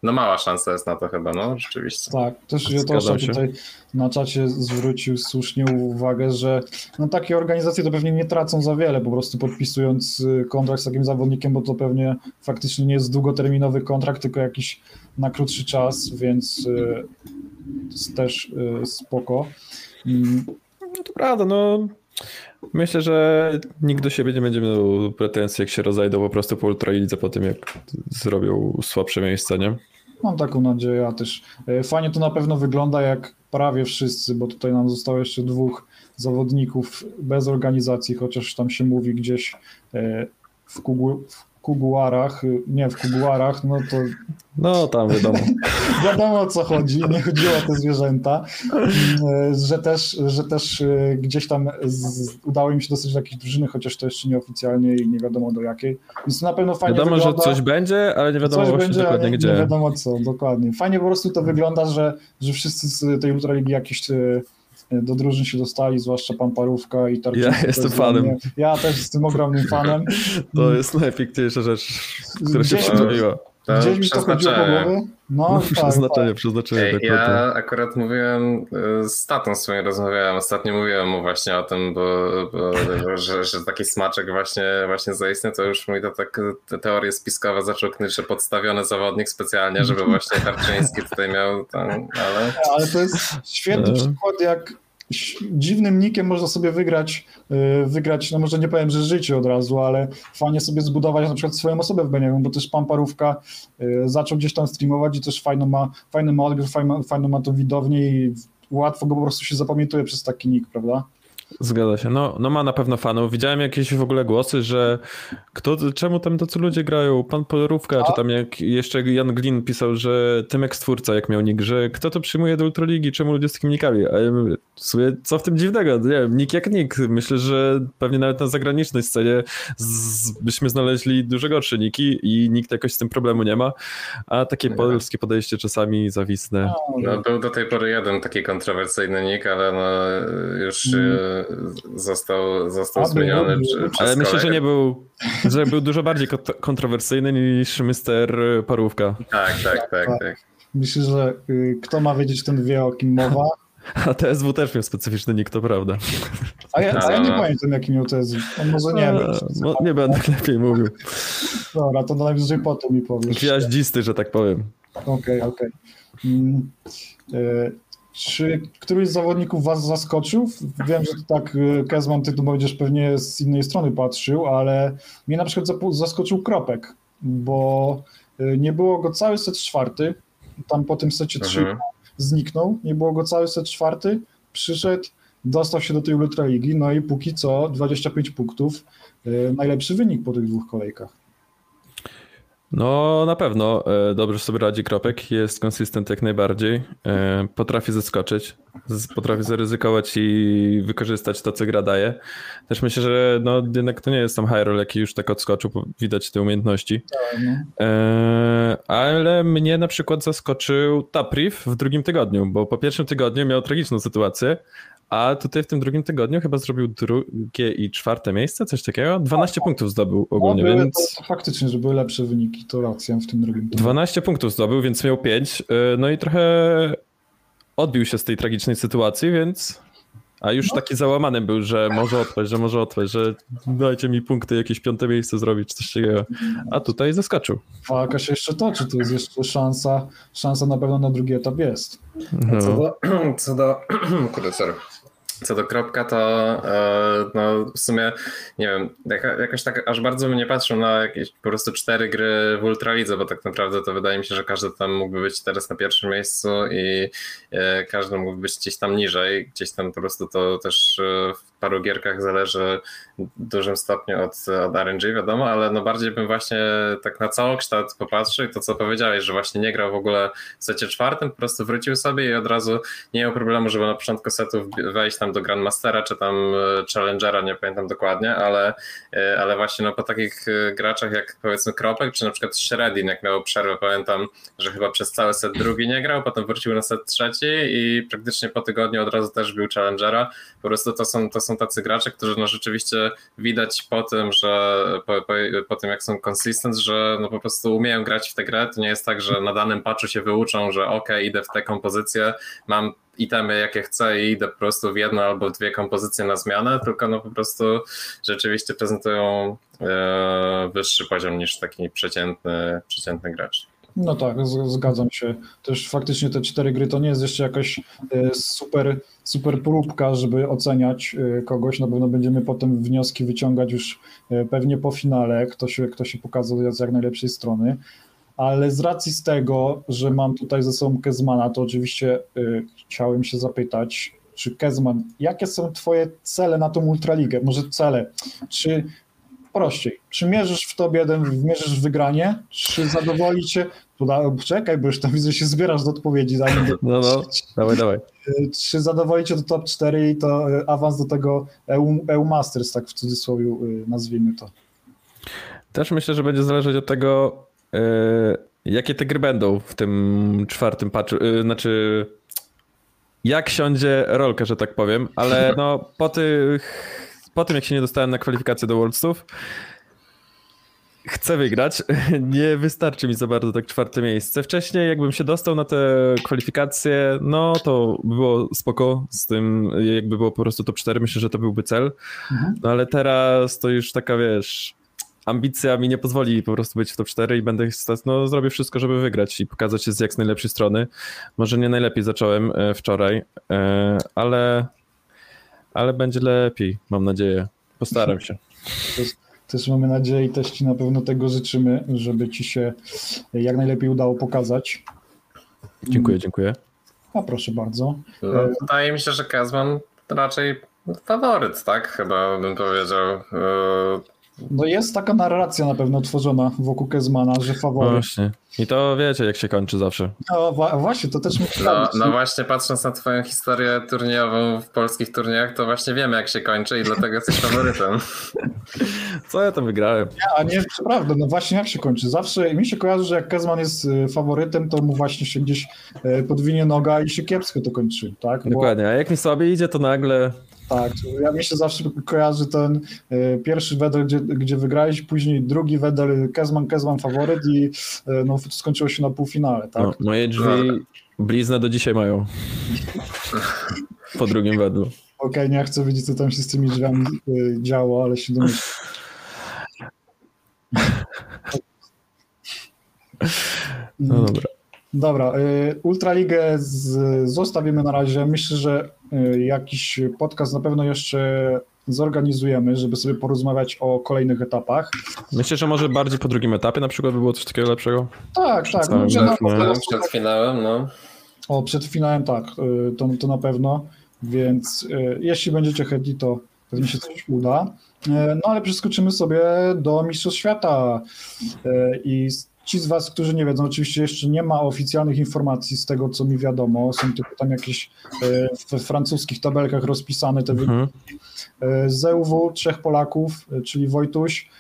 Speaker 3: No mała szansa jest na to chyba, no rzeczywiście.
Speaker 1: Tak, też Jotosza
Speaker 2: się.
Speaker 1: tutaj na czacie zwrócił słusznie uwagę, że no, takie organizacje to pewnie nie tracą za wiele, po prostu podpisując y, kontrakt z takim zawodnikiem, bo to pewnie faktycznie nie jest długoterminowy kontrakt, tylko jakiś na krótszy czas, więc y, to jest też y, spoko. Mm,
Speaker 2: No to prawda, no. Myślę, że nikt do siebie nie będzie miał pretensji, jak się rozejdą po prostu po ultralidze po tym, jak zrobią słabsze miejsca, nie?
Speaker 1: Mam taką nadzieję, ja też. E, Fajnie to na pewno wygląda jak prawie wszyscy, bo tutaj nam zostało jeszcze dwóch zawodników bez organizacji, chociaż tam się mówi gdzieś e, w, kugu, w kuguarach, e, nie w kuguarach, no to
Speaker 2: No tam wiadomo.
Speaker 1: wiadomo o co chodzi, nie chodziło o te zwierzęta, e, że też, że też e, gdzieś tam z, udało im się dostać do jakiejś drużyny, chociaż to jeszcze nieoficjalnie i nie wiadomo do jakiej. Więc na pewno fajnie
Speaker 2: Wiadomo, że
Speaker 1: wygląda.
Speaker 2: coś będzie, ale nie wiadomo
Speaker 1: Coś
Speaker 2: właśnie
Speaker 1: będzie,
Speaker 2: dokładnie gdzie.
Speaker 1: Nie wiadomo co, dokładnie. Fajnie po prostu to wygląda, że, że wszyscy z tej Ultraligi jakieś e, do drużyn się dostali, zwłaszcza pan Parówka i Tarczyński.
Speaker 2: Ja jestem
Speaker 1: jest
Speaker 2: fanem.
Speaker 1: mnie- Ja też jestem ogromnym fanem.
Speaker 2: To jest najpiękniejsza rzecz, która się przytrafiła.
Speaker 3: To
Speaker 1: Gdzieś mi to chodziło po
Speaker 3: przeznaczenie.
Speaker 1: głowie. No, tak,
Speaker 2: Przeznaczenie,
Speaker 1: tak.
Speaker 2: przeznaczenie,
Speaker 3: Ej,
Speaker 2: dokładnie.
Speaker 3: ja akurat mówiłem y, z tatą swoim rozmawiałem, ostatnio mówiłem mu właśnie o tym, bo, bo że, że taki smaczek właśnie, właśnie zaistniał, to już mi to tak te teorie spiskowe zaczął knyć, że podstawiony zawodnik specjalnie, żeby właśnie Tarczyński tutaj miał tam, ale
Speaker 1: Ale to jest świetny
Speaker 2: E.
Speaker 1: przykład, jak dziwnym nikiem można sobie wygrać, y, wygrać, no może nie powiem, że życie od razu, ale fajnie sobie zbudować na przykład swoją osobę w Beniamin, bo też pan Parówka y, zaczął gdzieś tam streamować i też fajną ma, fajny ma odbiór, fajną ma to widownię i łatwo go po prostu się zapamiętuje przez taki nick, prawda?
Speaker 2: Zgadza się. No, no ma na pewno fanów. Widziałem jakieś w ogóle głosy, że kto, czemu tam tacy ludzie grają? Pan Porówka, czy tam jak jeszcze Jan Glin pisał, że Tymek Stwórca jak miał nick, że kto to przyjmuje do Ultraligi, czemu ludzie z takimi nickami? A ja mówię, w sumie, co w tym dziwnego? Nie wiem, nick jak nick. Myślę, że pewnie nawet na zagranicznej scenie z, byśmy znaleźli dużo gorsze niki i nikt jakoś z tym problemu nie ma. A takie
Speaker 3: Nie.
Speaker 2: polskie podejście czasami zawisne.
Speaker 3: no, był do tej pory jeden taki kontrowersyjny nick, ale no, już
Speaker 1: Mm.
Speaker 3: Y, został, został
Speaker 1: A,
Speaker 3: zmieniony przez
Speaker 2: Ale myślę, że nie był, że był dużo bardziej kont- kontrowersyjny niż Mr. Parówka.
Speaker 3: Tak, tak, tak, tak.
Speaker 1: Myślę, że y, kto ma wiedzieć, ten wie o kim mowa.
Speaker 2: A TSW też miał specyficzny nick, to prawda.
Speaker 1: A ja, a ja nie
Speaker 3: A.
Speaker 1: pamiętam, jaki miał jest. On może nie wiem.
Speaker 2: No, nie będę lepiej mówił.
Speaker 1: Dobra, to najwyżej potem mi powiesz.
Speaker 2: Gwiaździsty, że tak powiem.
Speaker 1: Okej, okej. Mm, e, Czy któryś z zawodników was zaskoczył? Wiem, że to tak e, Kezman, ty tu będziesz pewnie z innej strony patrzył, ale mnie na przykład zaskoczył Kropek, bo e, nie było go cały set czwarty, tam po tym secie trzy
Speaker 3: Mhm.
Speaker 1: zniknął, nie było go cały set czwarty, przyszedł, dostał się do tej Ultraligi, no i póki co 25 punktów, e, najlepszy wynik po tych dwóch kolejkach.
Speaker 2: No na pewno e, dobrze sobie radzi Kropek, jest konsystent jak najbardziej, e, potrafi zaskoczyć, potrafi zaryzykować i wykorzystać to, co gra daje. Też myślę, że no, jednak to nie jest tam Hyrule, jaki już tak odskoczył, widać te umiejętności.
Speaker 1: No.
Speaker 2: E, ale mnie na przykład zaskoczył Tapriv w drugim tygodniu, bo po pierwszym tygodniu miał tragiczną sytuację, a tutaj w tym drugim tygodniu chyba zrobił drugie i czwarte miejsce, coś takiego. 12 punktów zdobył ogólnie,
Speaker 1: no, były,
Speaker 2: więc...
Speaker 1: to, to faktycznie, że były lepsze wyniki, to racja w tym drugim.
Speaker 2: 12 punktów zdobył, więc miał 5. No i trochę odbił się z tej tragicznej sytuacji, więc. A już taki załamany był, że może odpaść, że może odpaść, że dajcie mi punkty, jakieś piąte miejsce zrobić, coś takiego. A tutaj zaskoczył.
Speaker 1: Walka się jeszcze toczy, to jest jeszcze szansa, szansa na pewno na drugi etap jest.
Speaker 3: Co
Speaker 2: No.
Speaker 3: do, co do, kurde, sorry. Co do kropka, to e, no, w sumie nie wiem, jakoś tak aż bardzo bym nie patrzył na jakieś po prostu cztery gry w Ultralidze, bo tak naprawdę to wydaje mi się, że każdy tam mógłby być teraz na pierwszym miejscu i e, każdy mógłby być gdzieś tam niżej, gdzieś tam po prostu to też e, w paru gierkach zależy w dużym stopniu od, od RNG, wiadomo, ale no bardziej bym właśnie tak na całokształt popatrzył i to co powiedziałeś, że właśnie nie grał w ogóle w secie czwartym, po prostu wrócił sobie i od razu nie miał problemu, żeby na początku setu wejść tam do Grandmastera czy tam e, Challengera, nie pamiętam dokładnie, ale, e, ale właśnie no po takich graczach jak powiedzmy Kropek, czy na przykład Shredin, jak miał przerwę, pamiętam, że chyba przez cały set drugi nie grał, potem wrócił na set trzeci i praktycznie po tygodniu od razu też był Challengera. Po prostu to są, to są tacy gracze, którzy no rzeczywiście widać po tym, że po, po, po tym jak są consistent, że no po prostu umieją grać w tę grę. To nie jest tak, że na danym patchu się wyuczą, że ok, idę w tę kompozycję, mam itemy jakie chcę i idę po prostu w jedno albo dwie kompozycje na zmianę, tylko no po prostu rzeczywiście prezentują e, wyższy poziom niż taki przeciętny, przeciętny gracz.
Speaker 1: No tak, zgadzam się. Też faktycznie te cztery gry to nie jest jeszcze jakaś e, super, super próbka, żeby oceniać e, kogoś. Na pewno będziemy potem wnioski wyciągać już e, pewnie po finale, kto się, kto się pokazał z jak najlepszej strony. Ale z racji z tego, że mam tutaj ze sobą Kezmana, to oczywiście chciałem się zapytać, czy Kezman, jakie są twoje cele na tą Ultraligę? Może cele? Czy prościej. Czy mierzysz w top 1, mierzysz w wygranie, czy zadowoli cię, czekaj, bo już tam widzę, że się zbierasz do odpowiedzi. Zanim do...
Speaker 2: No, no, dawaj, dawaj.
Speaker 1: Czy zadowoli cię do top 4 i to e, awans do tego EU, EU Masters, tak w cudzysłowie e, nazwijmy to?
Speaker 2: Też myślę, że będzie zależeć od tego, yy, jakie te gry będą w tym czwartym patchu, yy, znaczy jak siądzie rolkę, że tak powiem, ale no po tych po tym, jak się nie dostałem na kwalifikację do Worldsów, chcę wygrać. Nie wystarczy mi za bardzo tak czwarte miejsce. Wcześniej, jakbym się dostał na te kwalifikacje, no to by było spoko z tym, jakby było po prostu top 4, myślę, że to byłby cel. Mhm. No ale teraz to już taka, wiesz, ambicja mi nie pozwoli po prostu być w top 4 i będę no zrobię wszystko, żeby wygrać i pokazać się z jak z najlepszej strony. Może nie najlepiej zacząłem e, wczoraj, e, ale ale będzie lepiej, mam nadzieję. Postaram się.
Speaker 1: Też, też mamy nadzieję i też Ci na pewno tego życzymy, żeby Ci się jak najlepiej udało pokazać.
Speaker 2: Dziękuję, dziękuję.
Speaker 1: A proszę bardzo.
Speaker 3: No, wydaje mi się, że Kazman raczej faworyt, tak? Chyba bym powiedział.
Speaker 1: No jest taka narracja na pewno tworzona wokół Kezmana, że faworyt.
Speaker 2: Właśnie. I to wiecie, jak się kończy zawsze.
Speaker 1: No właśnie, to też
Speaker 3: musi no, no właśnie, patrząc na twoją historię turniejową w polskich turniejach, to właśnie wiemy, jak się kończy i dlatego jesteś faworytem.
Speaker 2: Co ja tam wygrałem?
Speaker 1: Ja, nie, prawda, no właśnie jak się kończy. Zawsze mi się kojarzy, że jak Kezman jest y, faworytem, to mu właśnie się gdzieś y, podwinie noga i się kiepsko to kończy, tak?
Speaker 2: Dokładnie, a jak mi słabiej idzie, to nagle
Speaker 1: tak, ja mi się zawsze kojarzy ten y, pierwszy wedel, gdzie, gdzie wygrałeś, później drugi wedel Kezman, Kezman faworyt i y, no, skończyło się na półfinale, tak? No,
Speaker 2: moje drzwi bliznę do dzisiaj mają. Po drugim wedlu. Okej,
Speaker 1: okay, nie chcę wiedzieć, co tam się z tymi drzwiami y, działo, ale się domyślam.
Speaker 2: No dobra.
Speaker 1: Dobra, Ultraligę z, zostawimy na razie. Myślę, że jakiś podcast na pewno jeszcze zorganizujemy, żeby sobie porozmawiać o kolejnych etapach.
Speaker 2: Myślę, że może bardziej po drugim etapie na przykład by było coś takiego lepszego?
Speaker 1: Tak, przed tak.
Speaker 3: No, przed, no, przed finałem, no.
Speaker 1: O, przed finałem tak, y, to, to na pewno, więc y, jeśli będziecie chętni, to pewnie się coś uda. Y, no ale przeskoczymy sobie do Mistrzostw Świata i Ci z Was, którzy nie wiedzą, oczywiście jeszcze nie ma oficjalnych informacji z tego, co mi wiadomo. Są tylko tam jakieś e, w francuskich tabelkach rozpisane te mhm. wyniki. E, z EUW trzech Polaków, e, czyli Wojtuś,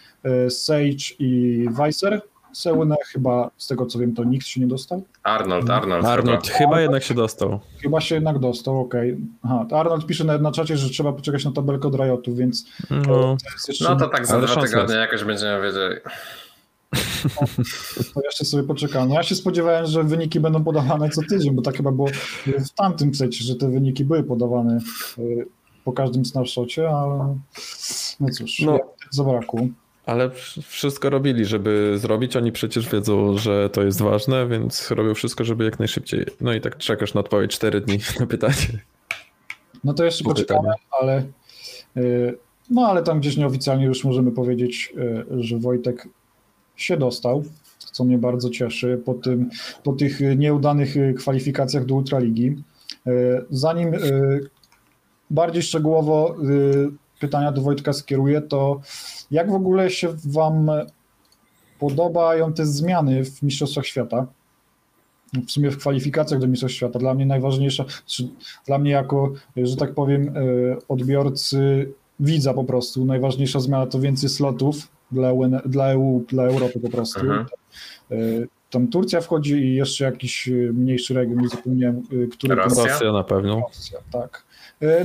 Speaker 1: Sage i Weiser. Seunę chyba, z tego co wiem, to nikt się nie dostał.
Speaker 3: Arnold, Arnold.
Speaker 2: Arnold chyba, chyba jednak się dostał.
Speaker 1: Chyba się jednak dostał, okej. Okay. Aha, Arnold pisze na, na czacie, że trzeba poczekać na tabelkę od Riotu, więc...
Speaker 3: No, to, jeszcze... no to tak za dwa tygodnie jakoś będziemy wiedzieli.
Speaker 1: To jeszcze sobie poczekam. No ja się spodziewałem, że wyniki będą podawane co tydzień, bo tak chyba było w tamtym secie, że te wyniki były podawane y, po każdym snapshocie, ale no cóż, no, zabrakło.
Speaker 2: Ale wszystko robili, żeby zrobić. Oni przecież wiedzą, że to jest ważne, więc robią wszystko, żeby jak najszybciej. No i tak czekasz na odpowiedź 4 dni na pytanie.
Speaker 1: No to jeszcze poczekamy, ale y, no ale tam gdzieś nieoficjalnie już możemy powiedzieć, y, że Wojtek się dostał, co mnie bardzo cieszy po, tym, po tych nieudanych kwalifikacjach do Ultraligi. E, zanim e, bardziej szczegółowo y, pytania do Wojtka skieruję, to jak w ogóle się Wam podobają te zmiany w Mistrzostwach Świata? W sumie w kwalifikacjach do Mistrzostw Świata. Dla mnie najważniejsza, dla mnie jako, że tak powiem, odbiorcy widza po prostu, najważniejsza zmiana to więcej slotów dla EU, dla, EU, dla Europy po prostu.
Speaker 3: Mhm.
Speaker 1: Y, Tam Turcja wchodzi i jeszcze jakiś y, mniejszy region, nie zapomniałem, który to
Speaker 3: Rosja?
Speaker 2: Rosja na pewno.
Speaker 1: Rosja, tak.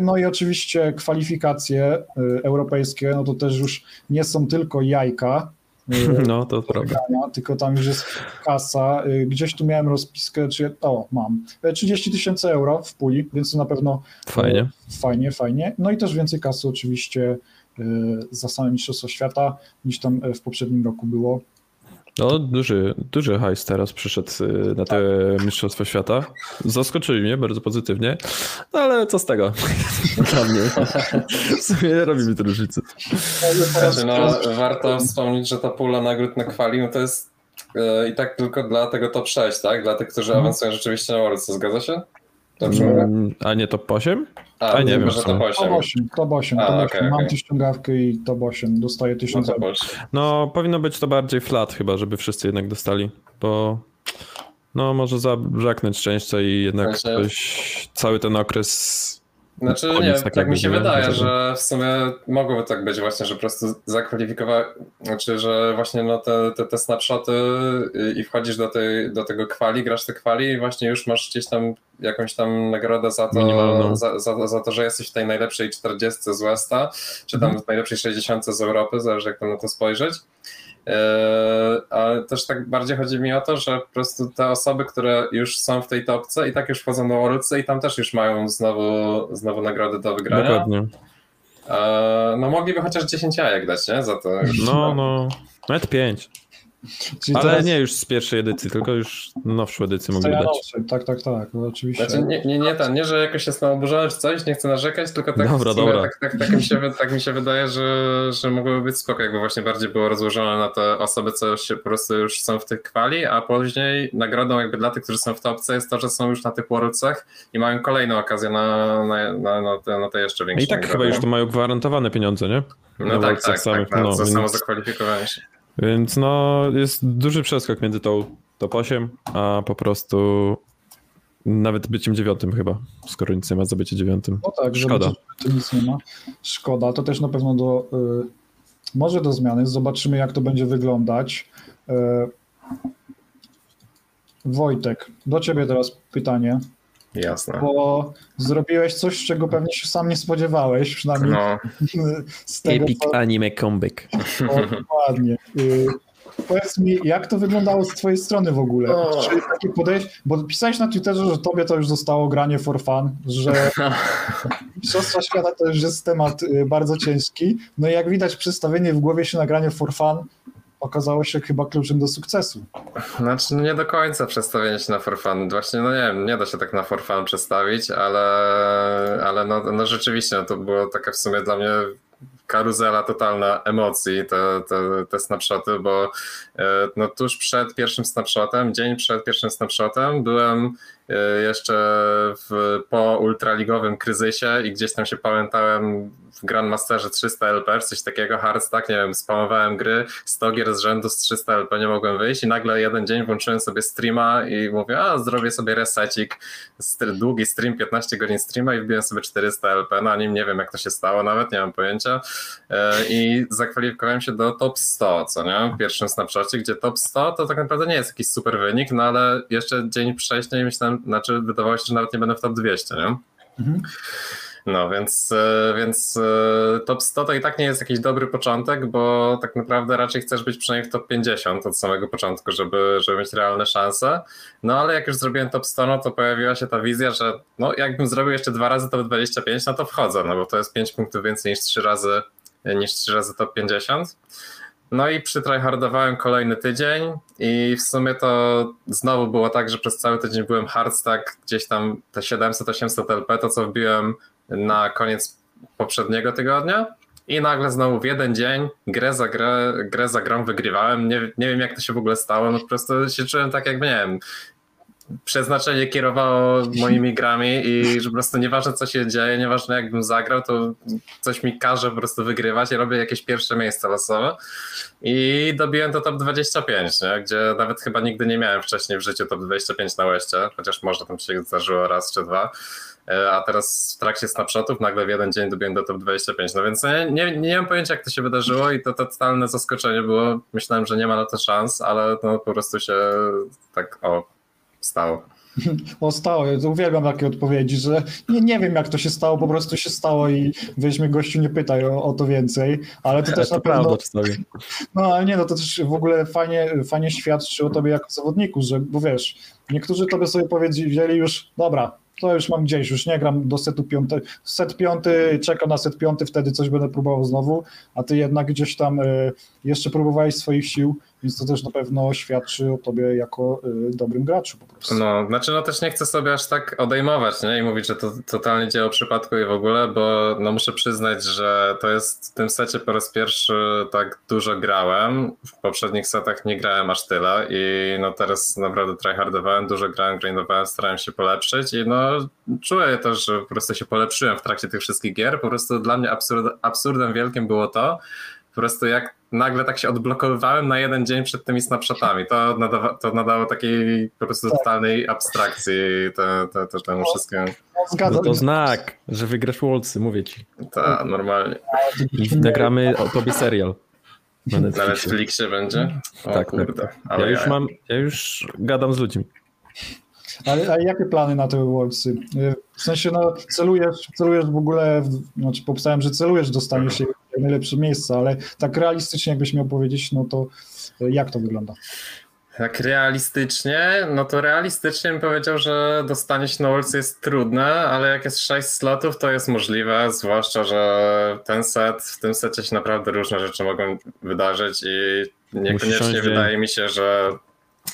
Speaker 1: No i oczywiście kwalifikacje europejskie, no to też już nie są tylko jajka
Speaker 2: No, to prawda.
Speaker 1: tylko tam już jest kasa. Gdzieś tu miałem rozpiskę, czy o, mam. Y, 30 tysięcy euro w puli, więc to na pewno
Speaker 2: Fajnie.
Speaker 1: fajnie, fajnie. No i też więcej kasy oczywiście za same Mistrzostwa Świata niż tam y, w poprzednim roku było.
Speaker 2: No, duży, duży hajs teraz przyszedł y, na te Mistrzostwa Świata. Zaskoczyli mnie bardzo pozytywnie, no ale co z tego? Dla mnie. W sumie nie robi mi to różnicy.
Speaker 3: Znaczy, no, warto wspomnieć, że ta pula nagród na kwali, no to jest e, i tak tylko dla tego top 6, tak? Dla tych, którzy
Speaker 1: Mhm.
Speaker 3: awansują rzeczywiście na Worlds, zgadza się? Dobrze mówię?
Speaker 2: Mm, A nie top 8?
Speaker 3: A,
Speaker 2: a nie wiem,
Speaker 3: że top
Speaker 1: Top
Speaker 3: 8.
Speaker 1: 8, top 8,
Speaker 3: A,
Speaker 1: top 8.
Speaker 3: okej,
Speaker 1: Mam tu ściągawkę i top 8, dostaję
Speaker 3: No
Speaker 1: 1000
Speaker 3: to
Speaker 1: euro.
Speaker 3: Polsce.
Speaker 2: No, powinno być to bardziej flat chyba, żeby wszyscy jednak dostali, bo no może zabraknąć część i jednak ktoś cały ten okres
Speaker 3: Znaczy
Speaker 2: Koniec
Speaker 3: nie,
Speaker 2: tak
Speaker 3: tak, mi się wydaje, że w sumie mogłoby tak być właśnie, że po prostu zakwalifikować, znaczy, że właśnie no te, te, te snapshoty i wchodzisz do, tej, do tego kwali, grasz te kwali i właśnie już masz gdzieś tam jakąś tam nagrodę za to, za, za, za to, że jesteś w tej najlepszej 40 z Westa, czy tam w najlepszej 60 z Europy, zależy jak tam na to spojrzeć. Ale też tak bardziej chodzi mi o to, że po prostu te osoby, które już są w tej topce i tak już wchodzą do Worldsy i tam też już mają znowu, znowu nagrody do wygrania.
Speaker 2: dokładnie.
Speaker 3: Eee, No mogliby chociaż 10 jajek dać, nie? Za to.
Speaker 2: No, no, nawet 5.
Speaker 1: Czyli
Speaker 2: Ale
Speaker 1: teraz
Speaker 2: nie już z pierwszej edycji, tylko już nowszą edycję mogli dać.
Speaker 1: Tak, tak, tak, no oczywiście.
Speaker 3: Znaczy, nie, nie, nie, ten, nie, że jakoś jest na oburzony czy coś, nie chcę narzekać, tylko tak,
Speaker 2: Dobra,
Speaker 3: sumie
Speaker 2: dobra.
Speaker 3: tak, tak, tak, mi się, tak mi się wydaje, że, że mogłoby być spoko, jakby właśnie bardziej było rozłożone na te osoby, co się po prostu już są w tych kwali, a później nagrodą jakby dla tych, którzy są w topce jest to, że są już na tych Worldsach i mają kolejną okazję na, na, na, na, te, na te jeszcze większe
Speaker 2: I tak
Speaker 3: nagrody.
Speaker 2: chyba już to mają gwarantowane pieniądze, nie?
Speaker 3: No tak, tak,
Speaker 2: samych,
Speaker 3: tak, na,
Speaker 2: no,
Speaker 3: za
Speaker 2: więc-
Speaker 3: samo zakwalifikowanie się.
Speaker 2: Więc no, jest duży przeskok między tą top 8, a po prostu nawet byciem dziewiątym chyba, skoro nic nie ma za bycie dziewiątym.
Speaker 1: No tak, że
Speaker 2: Szkoda.
Speaker 1: że nic nie ma. Szkoda, to też na pewno do, y, może do zmiany. Zobaczymy, jak to będzie wyglądać. Y, Wojtek, do ciebie teraz pytanie,
Speaker 3: Jasne.
Speaker 1: bo zrobiłeś coś, czego pewnie się sam nie spodziewałeś, przynajmniej
Speaker 3: No,
Speaker 1: z tego, co,
Speaker 2: anime comeback.
Speaker 1: o, dokładnie. Y, Powiedz mi, jak to wyglądało z twojej strony w ogóle?
Speaker 3: O.
Speaker 1: Czy takie podejście, bo pisałeś na Twitterze, że tobie to już zostało granie for fun, że Mistrzostwa Świata to już jest temat y, bardzo ciężki. No i jak widać, przestawienie w głowie się na granie for fun okazało się chyba kluczem do sukcesu.
Speaker 3: Znaczy nie do końca przestawienie się na for fun. Właśnie, no nie wiem, nie da się tak na for fun przestawić, ale, ale no, no rzeczywiście no to było takie w sumie dla mnie karuzela totalna emocji, te, te, te snapshoty, bo e, no tuż przed pierwszym snapshotem, dzień przed pierwszym snapshotem byłem jeszcze w, po ultraligowym kryzysie i gdzieś tam się pamiętałem w Grandmasterze 300 LP, coś takiego, hardstack, nie wiem, spamowałem gry, 100 gier z rzędu z 300 LP nie mogłem wyjść i nagle jeden dzień włączyłem sobie streama i mówię, a zrobię sobie resecik, długi stream, 15 godzin streama i wbiłem sobie 400 LP, na nim nie wiem jak to się stało nawet, nie mam pojęcia. E, i zakwalifikowałem się do top 100, co nie, w pierwszym snapshocie, gdzie top 100 to tak naprawdę nie jest jakiś super wynik, no ale jeszcze dzień wcześniej myślałem, znaczy wydawało się, że nawet nie będę w top 200, nie?
Speaker 1: Mhm.
Speaker 3: No, więc, e, więc e, top 100 to i tak nie jest jakiś dobry początek, bo tak naprawdę raczej chcesz być przynajmniej w top 50 od samego początku, żeby, żeby mieć realne szanse. No ale jak już zrobiłem top 100, no to pojawiła się ta wizja, że no jakbym zrobił jeszcze dwa razy top 25, no to wchodzę, no bo to jest 5 punktów więcej niż 3 razy, niż 3 razy top 50. No i przytryhardowałem kolejny tydzień i w sumie to znowu było tak, że przez cały tydzień byłem hardstack, gdzieś tam te 700-800 LP, to co wbiłem na koniec poprzedniego tygodnia i nagle znowu w jeden dzień grę za grę, grę za grą wygrywałem. Nie, nie wiem jak to się w ogóle stało, no po prostu się czułem tak jakby, nie wiem, przeznaczenie kierowało moimi grami i że po prostu nieważne co się dzieje, nieważne jakbym zagrał, to coś mi każe po prostu wygrywać. Ja robię jakieś pierwsze miejsce losowe i dobiłem do top 25, nie? gdzie nawet chyba nigdy nie miałem wcześniej w życiu top 25 na łeście, chociaż może tam się zdarzyło raz czy dwa. E, a teraz w trakcie snapshotów nagle w jeden dzień dobiłem do top 25. No więc nie, nie, nie mam pojęcia, jak to się wydarzyło i to totalne zaskoczenie było. Myślałem, że nie ma na to szans, ale no po prostu się tak o stało.
Speaker 1: O, stało. Ja uwielbiam takie odpowiedzi, że nie, nie wiem jak to się stało, po prostu się stało i weź mnie gościu nie pytaj o, o to więcej, ale to też
Speaker 2: to
Speaker 1: na pewno...
Speaker 2: prawda.
Speaker 1: No ale nie, no to też w ogóle fajnie, fajnie świadczy o tobie jako zawodniku, że, bo wiesz, niektórzy tobie sobie powiedzieli już, dobra, to już mam gdzieś, już nie gram do setu piąty, set piąty, czekam na set piąty, wtedy coś będę próbował znowu, a ty jednak gdzieś tam y, jeszcze próbowałeś swoich sił, więc to też na pewno świadczy o tobie jako y, dobrym graczu po prostu.
Speaker 3: No, znaczy no też nie chcę sobie aż tak odejmować, nie? I mówić, że to totalnie dzieło przypadku i w ogóle, bo no muszę przyznać, że to jest w tym secie po raz pierwszy tak dużo grałem. W poprzednich setach nie grałem aż tyle i no teraz naprawdę tryhardowałem, dużo grałem, grindowałem, starałem się polepszyć i no czuję też, że po prostu się polepszyłem w trakcie tych wszystkich gier. Po prostu dla mnie absurd, absurdem wielkim było to, po prostu jak nagle tak się odblokowywałem na jeden dzień przed tymi snapshotami. To, nadawa, to nadało takiej po prostu totalnej abstrakcji te, te, te, temu wszystkiemu.
Speaker 1: No,
Speaker 2: No to znak, że wygrasz Wolcy, mówię ci.
Speaker 3: Tak, normalnie.
Speaker 2: I nagramy o tobie serial. Na
Speaker 3: Na
Speaker 2: Netflixie.
Speaker 3: Netflixie będzie? O
Speaker 2: Tak,
Speaker 3: kurde.
Speaker 2: Ja
Speaker 3: Ale
Speaker 2: już
Speaker 3: ja-
Speaker 2: mam, ja już gadam z ludźmi.
Speaker 1: Ale, ale jakie plany na te Worldsy? W sensie, no, celujesz, celujesz w ogóle, znaczy popisałem, że celujesz, dostaniesz się w najlepsze miejsce, ale tak realistycznie, jakbyś miał powiedzieć, no to jak to wygląda?
Speaker 3: Tak realistycznie, no to realistycznie bym powiedział, że dostanie się na Worlds jest trudne, ale jak jest 6 slotów, to jest możliwe, zwłaszcza, że ten set, w tym secie się naprawdę różne rzeczy mogą wydarzyć i niekoniecznie wydaje mi się, że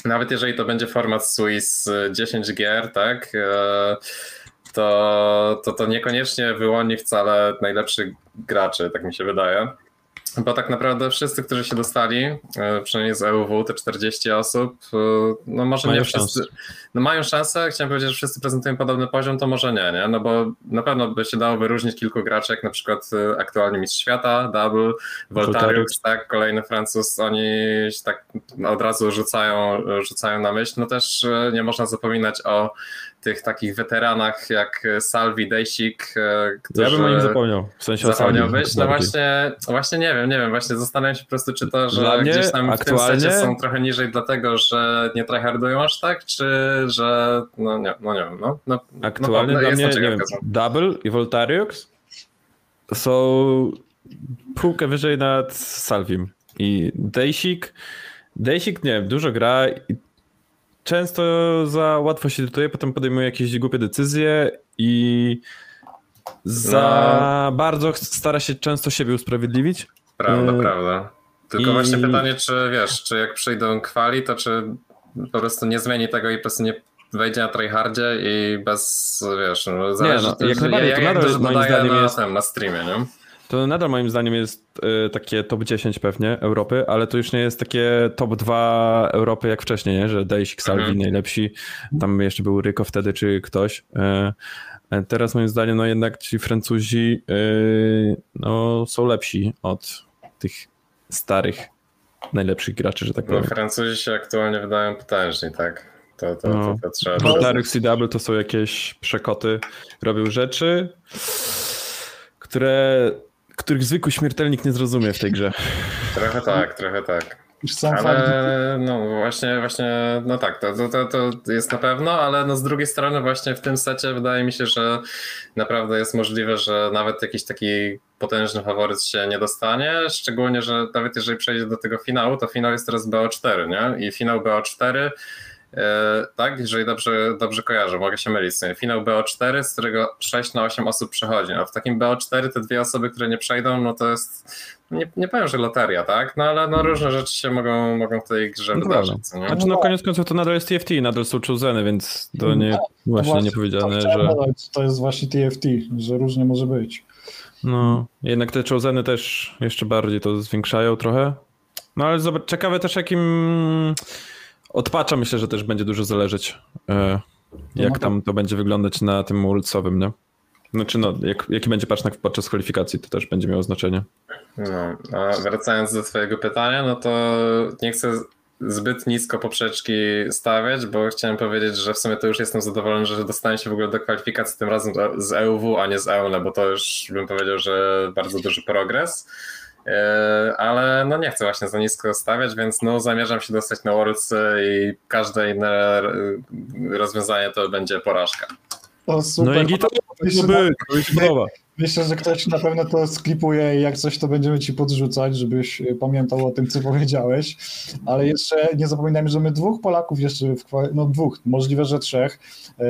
Speaker 3: nawet jeżeli to będzie format Swiss 10 gier, tak, e, to, to to niekoniecznie wyłoni wcale najlepszych graczy, tak mi się wydaje. Bo tak naprawdę wszyscy, którzy się dostali, e, przynajmniej z EUW, te 40 osób, e, no może
Speaker 2: Mają
Speaker 3: nie wszyscy,
Speaker 2: szansę.
Speaker 3: no mają szansę, chciałem powiedzieć, że wszyscy prezentują podobny poziom, to może nie, nie? No bo na pewno by się dało wyróżnić kilku graczy, jak na przykład e, aktualnie Mistrz Świata, Double, Voltarius. tak, kolejny Francuz, oni się tak od razu rzucają, rzucają na myśl. No też nie można zapominać o tych takich weteranach jak Salvi, Dejsik, e, którzy...
Speaker 2: Ja bym o nim zapomniał. W sensie o
Speaker 3: Zapomniał
Speaker 2: Saudi
Speaker 3: być? No właśnie, właśnie nie wiem, nie wiem, właśnie zastanawiam się po prostu, czy to, że
Speaker 2: mnie
Speaker 3: gdzieś tam w tym są trochę niżej dlatego, że nie tryhardują aż tak, czy że, no nie, no nie wiem, no. no
Speaker 2: Aktualnie
Speaker 3: no,
Speaker 2: dla mnie, nie wiem. Double i Voltariux są półkę wyżej nad Salvim. I Dejsik, Dejsik, nie wiem, dużo gra i często za łatwo się dytuje, potem podejmuje jakieś głupie decyzje i za
Speaker 3: No.
Speaker 2: bardzo stara się często siebie usprawiedliwić.
Speaker 3: Prawda,
Speaker 2: Yy,
Speaker 3: prawda. Tylko
Speaker 2: i-
Speaker 3: właśnie pytanie, czy wiesz, czy jak przyjdą kwali, to czy po prostu nie zmieni tego i po prostu nie wejdzie na tryhardzie i bez, wiesz, no, zależy,
Speaker 2: no, jak to
Speaker 3: jak dodaje
Speaker 2: zdaniem
Speaker 3: na,
Speaker 2: jest-
Speaker 3: tym, na streamie, nie?
Speaker 2: To nadal moim zdaniem jest y, takie top 10 pewnie Europy, ale to już nie jest takie top 2 Europy jak wcześniej, nie? że Dejsik, Salvi
Speaker 3: Mhm.
Speaker 2: najlepsi, tam jeszcze był Ryko wtedy czy ktoś. Y, Teraz moim zdaniem no jednak ci Francuzi y, no, są lepsi od tych starych, najlepszych graczy, że tak
Speaker 3: No,
Speaker 2: powiem.
Speaker 3: Francuzi się aktualnie wydają potężni, tak? To, to,
Speaker 2: No.
Speaker 3: to, to trzeba
Speaker 1: No,
Speaker 2: i Double to są jakieś przekoty, robią rzeczy, które, których zwykły śmiertelnik nie zrozumie w tej grze.
Speaker 3: Trochę tak, trochę tak.
Speaker 1: Fakt,
Speaker 3: Ale no właśnie, właśnie, no tak, to, to, to, jest na pewno, ale no z drugiej strony właśnie w tym secie wydaje mi się, że naprawdę jest możliwe, że nawet jakiś taki potężny faworyt się nie dostanie, szczególnie, że nawet jeżeli przejdzie do tego finału, to finał jest teraz BO4, nie? I finał BO4 E, tak, jeżeli dobrze, dobrze kojarzę, mogę się mylić. Finał BO4, z którego 6 na 8 osób przechodzi. A w takim BO4 te dwie osoby, które nie przejdą, no to jest, nie, nie powiem, że loteria, tak? No ale no, różne rzeczy się mogą, mogą w tej grze
Speaker 2: No
Speaker 3: wydarzyć. nie?
Speaker 2: Znaczy, no koniec końców to nadal jest TFT, nadal są chooseny, więc to nie, właśnie nie
Speaker 1: No to
Speaker 2: powiedziane,
Speaker 1: chciałem
Speaker 2: że
Speaker 1: dodać, To jest właśnie TFT, że różnie może być.
Speaker 2: no, jednak te chooseny też jeszcze bardziej to zwiększają trochę. No ale zobacz, ciekawe też jakim Od patcha myślę, że też będzie dużo zależeć, e, jak
Speaker 1: no
Speaker 2: tam to będzie wyglądać na tym Worldsowym, nie? Znaczy no, jak, jaki będzie patch na- podczas kwalifikacji, to też będzie miało znaczenie.
Speaker 3: No, a wracając do twojego pytania, no to nie chcę zbyt nisko poprzeczki stawiać, bo chciałem powiedzieć, że w sumie to już jestem zadowolony, że dostałem się w ogóle do kwalifikacji tym razem z EUW, a nie z EUNE, bo to już bym powiedział, że bardzo duży progres. E, Ale no nie chcę właśnie za nisko stawiać, więc no zamierzam się dostać na Worlds i każde inne e, rozwiązanie to będzie porażka.
Speaker 1: To super.
Speaker 2: No i gito,
Speaker 1: Myślę,
Speaker 2: to by, to.
Speaker 1: Myślę, że ktoś na pewno to sklipuje i jak coś to będziemy ci podrzucać, żebyś y, pamiętał o tym, co powiedziałeś. Ale jeszcze nie zapominajmy, że my dwóch Polaków jeszcze, w, no dwóch, możliwe, że trzech,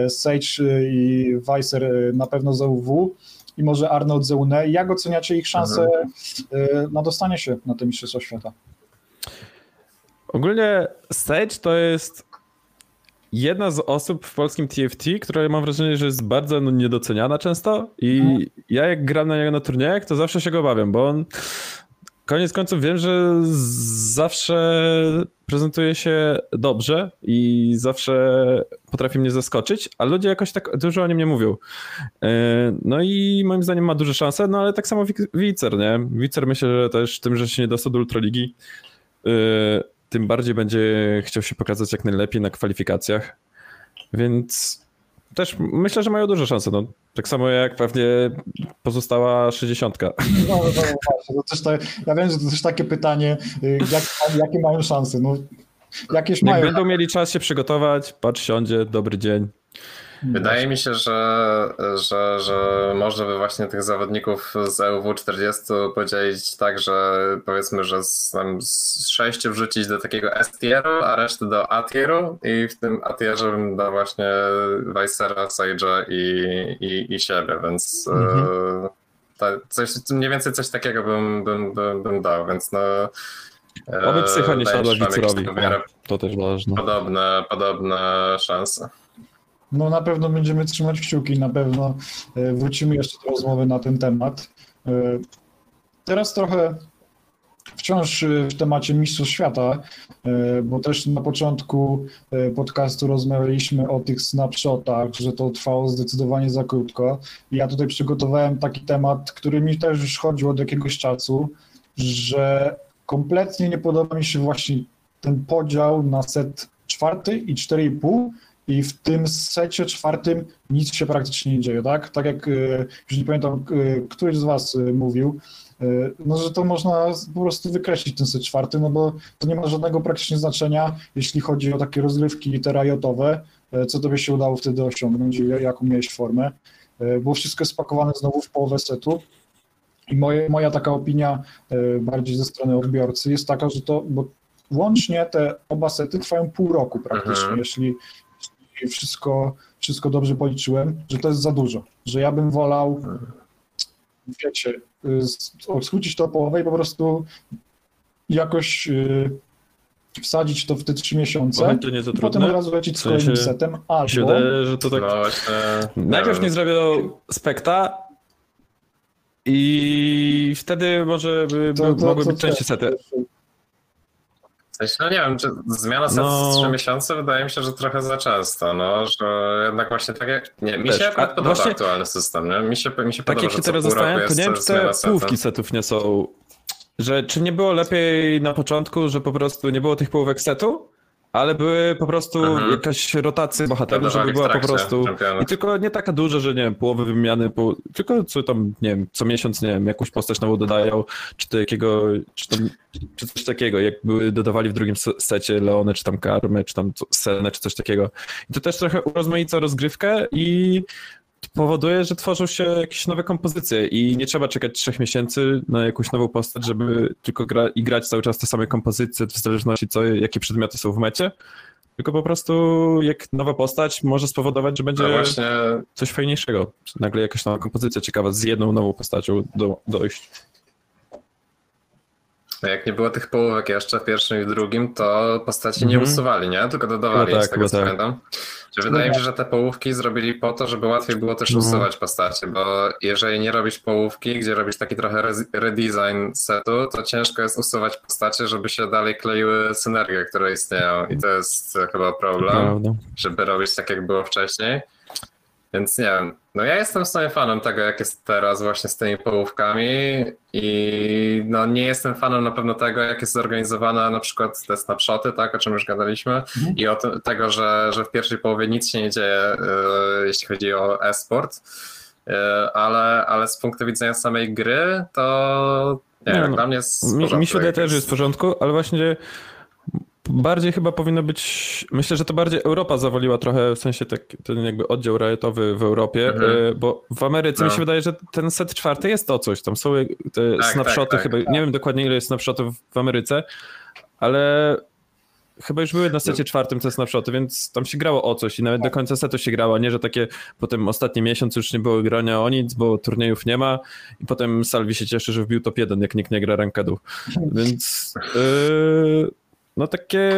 Speaker 1: y, Sage i Weiser na pewno z UW i może Arnold z UNE. Jak oceniacie ich szanse y, na dostanie się na te Mistrzostwa Świata?
Speaker 2: Ogólnie Sage to jest jedna z osób w polskim TFT, która mam wrażenie, że jest bardzo no, niedoceniana często i ja jak gram na niego na turniejach, to zawsze się go obawiam, bo on koniec końców wiem, że zawsze prezentuje się dobrze i zawsze potrafi mnie zaskoczyć, a ludzie jakoś tak dużo o nim nie mówią. Yy, No i moim zdaniem ma duże szanse, no ale tak samo Wicer, nie? Wicer myślę, że też tym, że się nie dostał do Ultraligi, yy, tym bardziej będzie chciał się pokazać jak najlepiej na kwalifikacjach, więc też myślę, że mają duże szanse, no. Tak samo jak pewnie pozostała 60.
Speaker 1: No, no, no właśnie, to też tak, ja wiem, że to też takie pytanie, y, jak, jakie mają szanse? No, jakieś
Speaker 2: Jak
Speaker 1: mają.
Speaker 2: będą mieli czas się przygotować, patrz, siądzie, dobry dzień.
Speaker 3: Wydaje mi się, że, że, że można by właśnie tych zawodników z EUW 40 podzielić tak, że powiedzmy, że z, tam z 6 wrzucić do takiego S tieru, a resztę do A tieru i w tym A tierze bym dał właśnie Weissera, Sage'a i, i, i siebie, więc
Speaker 2: Mhm.
Speaker 3: e, ta, coś, mniej więcej coś takiego bym, bym, bym, bym dał, więc no e,
Speaker 2: Oby psycha nie siadła Wicerowi. To też ważne.
Speaker 3: podobne, podobne szanse.
Speaker 1: No na pewno będziemy trzymać kciuki, na pewno e, wrócimy jeszcze do rozmowy na ten temat. E, Teraz trochę wciąż e, w temacie Mistrzostw Świata, bo też na początku podcastu rozmawialiśmy o tych snapshotach, że to trwało zdecydowanie za krótko. Ja tutaj przygotowałem taki temat, który mi też już chodził od jakiegoś czasu, że kompletnie nie podoba mi się właśnie ten podział na set czwarty i 4,5 i w tym secie czwartym nic się praktycznie nie dzieje, tak? Tak jak, e, już nie pamiętam, e, któryś z was e, mówił, no, że to można po prostu wykreślić ten set czwarty, no bo to nie ma żadnego praktycznie znaczenia, jeśli chodzi o takie rozgrywki terajotowe, co tobie się udało wtedy osiągnąć i jaką miałeś formę, było wszystko spakowane znowu w połowę setu i moje, moja taka opinia bardziej ze strony odbiorcy jest taka, że to, bo łącznie te oba sety trwają pół roku praktycznie,
Speaker 3: Mhm.
Speaker 1: jeśli, jeśli wszystko, wszystko dobrze policzyłem, że to jest za dużo, że ja bym wolał, wiecie, skrócić to o połowę i po prostu jakoś y, wsadzić to w te trzy miesiące
Speaker 2: to nie za
Speaker 1: i potem od razu lecieć z
Speaker 2: W sensie-
Speaker 1: kolejnym setem,
Speaker 2: się
Speaker 1: albo
Speaker 2: wydaje, że to tak...
Speaker 3: No.
Speaker 2: Najpierw nie zrobią spekta i wtedy może by, by
Speaker 1: to- to-
Speaker 2: mogły
Speaker 1: to-
Speaker 2: być części sety.
Speaker 3: Sensie, No nie wiem, czy zmiana set
Speaker 2: No.
Speaker 3: z 3 miesiące wydaje mi się, że trochę za często, no, że jednak właśnie tak jak, nie, mi
Speaker 2: Też.
Speaker 3: się akurat podoba
Speaker 2: właśnie-
Speaker 3: aktualny system, nie? Mi się, mi się
Speaker 2: Tak
Speaker 3: podoba,
Speaker 2: jak się teraz zastanawiam, to nie wiem, czy te połówki setów nie są... Że czy nie było lepiej na początku, że po prostu nie było tych połówek setu, ale były po prostu
Speaker 3: Mhm.
Speaker 2: jakaś rotacja bohaterów, żeby była po prostu... I tylko nie taka duża, że nie wiem, połowy wymiany, po, tylko co tam, nie wiem, co miesiąc, nie wiem, jakąś postać nową dodają, czy to jakiego, czy, tam, czy coś takiego, jak były, dodawali w drugim se- secie Leone, czy tam Karmę, czy tam Senę, czy coś takiego. I to też trochę urozmaica rozgrywkę i powoduje, że tworzą się jakieś nowe kompozycje i nie trzeba czekać trzech miesięcy na jakąś nową postać, żeby tylko gra, i grać cały czas te same kompozycje, w zależności co, jakie przedmioty są w mecie. Tylko po prostu jak nowa postać może spowodować, że będzie
Speaker 3: No właśnie,
Speaker 2: coś fajniejszego. Nagle jakaś nowa kompozycja ciekawa z jedną nową postacią do, dojść.
Speaker 3: Jak nie było tych połówek jeszcze w pierwszym i w drugim, to postaci nie
Speaker 2: Mhm.
Speaker 3: usuwali, nie? Tylko dodawali,
Speaker 2: tak,
Speaker 3: z tego co
Speaker 2: tak.
Speaker 3: pamiętam. Że wydaje mi się, że te połówki zrobili po to, żeby łatwiej było też
Speaker 2: No.
Speaker 3: usuwać postacie, bo jeżeli nie robisz połówki, gdzie robisz taki trochę redesign setu, to ciężko jest usuwać postacie, żeby się dalej kleiły synergie, które istnieją i to jest chyba problem żeby robić tak, jak było wcześniej. Więc nie wiem. No ja jestem w sumie fanem tego, jak jest teraz właśnie z tymi połówkami i no nie jestem fanem na pewno tego, jak jest zorganizowana na przykład te snapshoty, tak, o czym już gadaliśmy i o tym, tego, że, że w pierwszej połowie nic się nie dzieje, e, jeśli chodzi o e-sport, E, ale, ale z punktu widzenia samej gry, to nie,
Speaker 2: Nie, no,
Speaker 3: dla mnie jest
Speaker 2: Mi, mi się wydaje też, że jest w porządku, ale właśnie bardziej chyba powinno być. Myślę, że to bardziej Europa zawaliła trochę, w sensie tak, ten jakby oddział riotowy w Europie,
Speaker 3: Mhm.
Speaker 2: y, bo w Ameryce mi
Speaker 3: No.
Speaker 2: się wydaje, że ten set czwarty jest to coś. Tam są te
Speaker 3: Tak,
Speaker 2: snapshoty,
Speaker 3: tak, tak.
Speaker 2: chyba. Nie wiem dokładnie ile jest snapshotów w Ameryce, ale. Chyba już były na secie czwartym te snapshoty, więc tam się grało o coś i nawet do końca setu się grało, nie, że takie potem ostatni miesiąc już nie było grania o nic, bo turniejów nie ma i potem Salvi się cieszy, że wbił top 1, jak nikt nie gra rankedu. Więc yy, no takie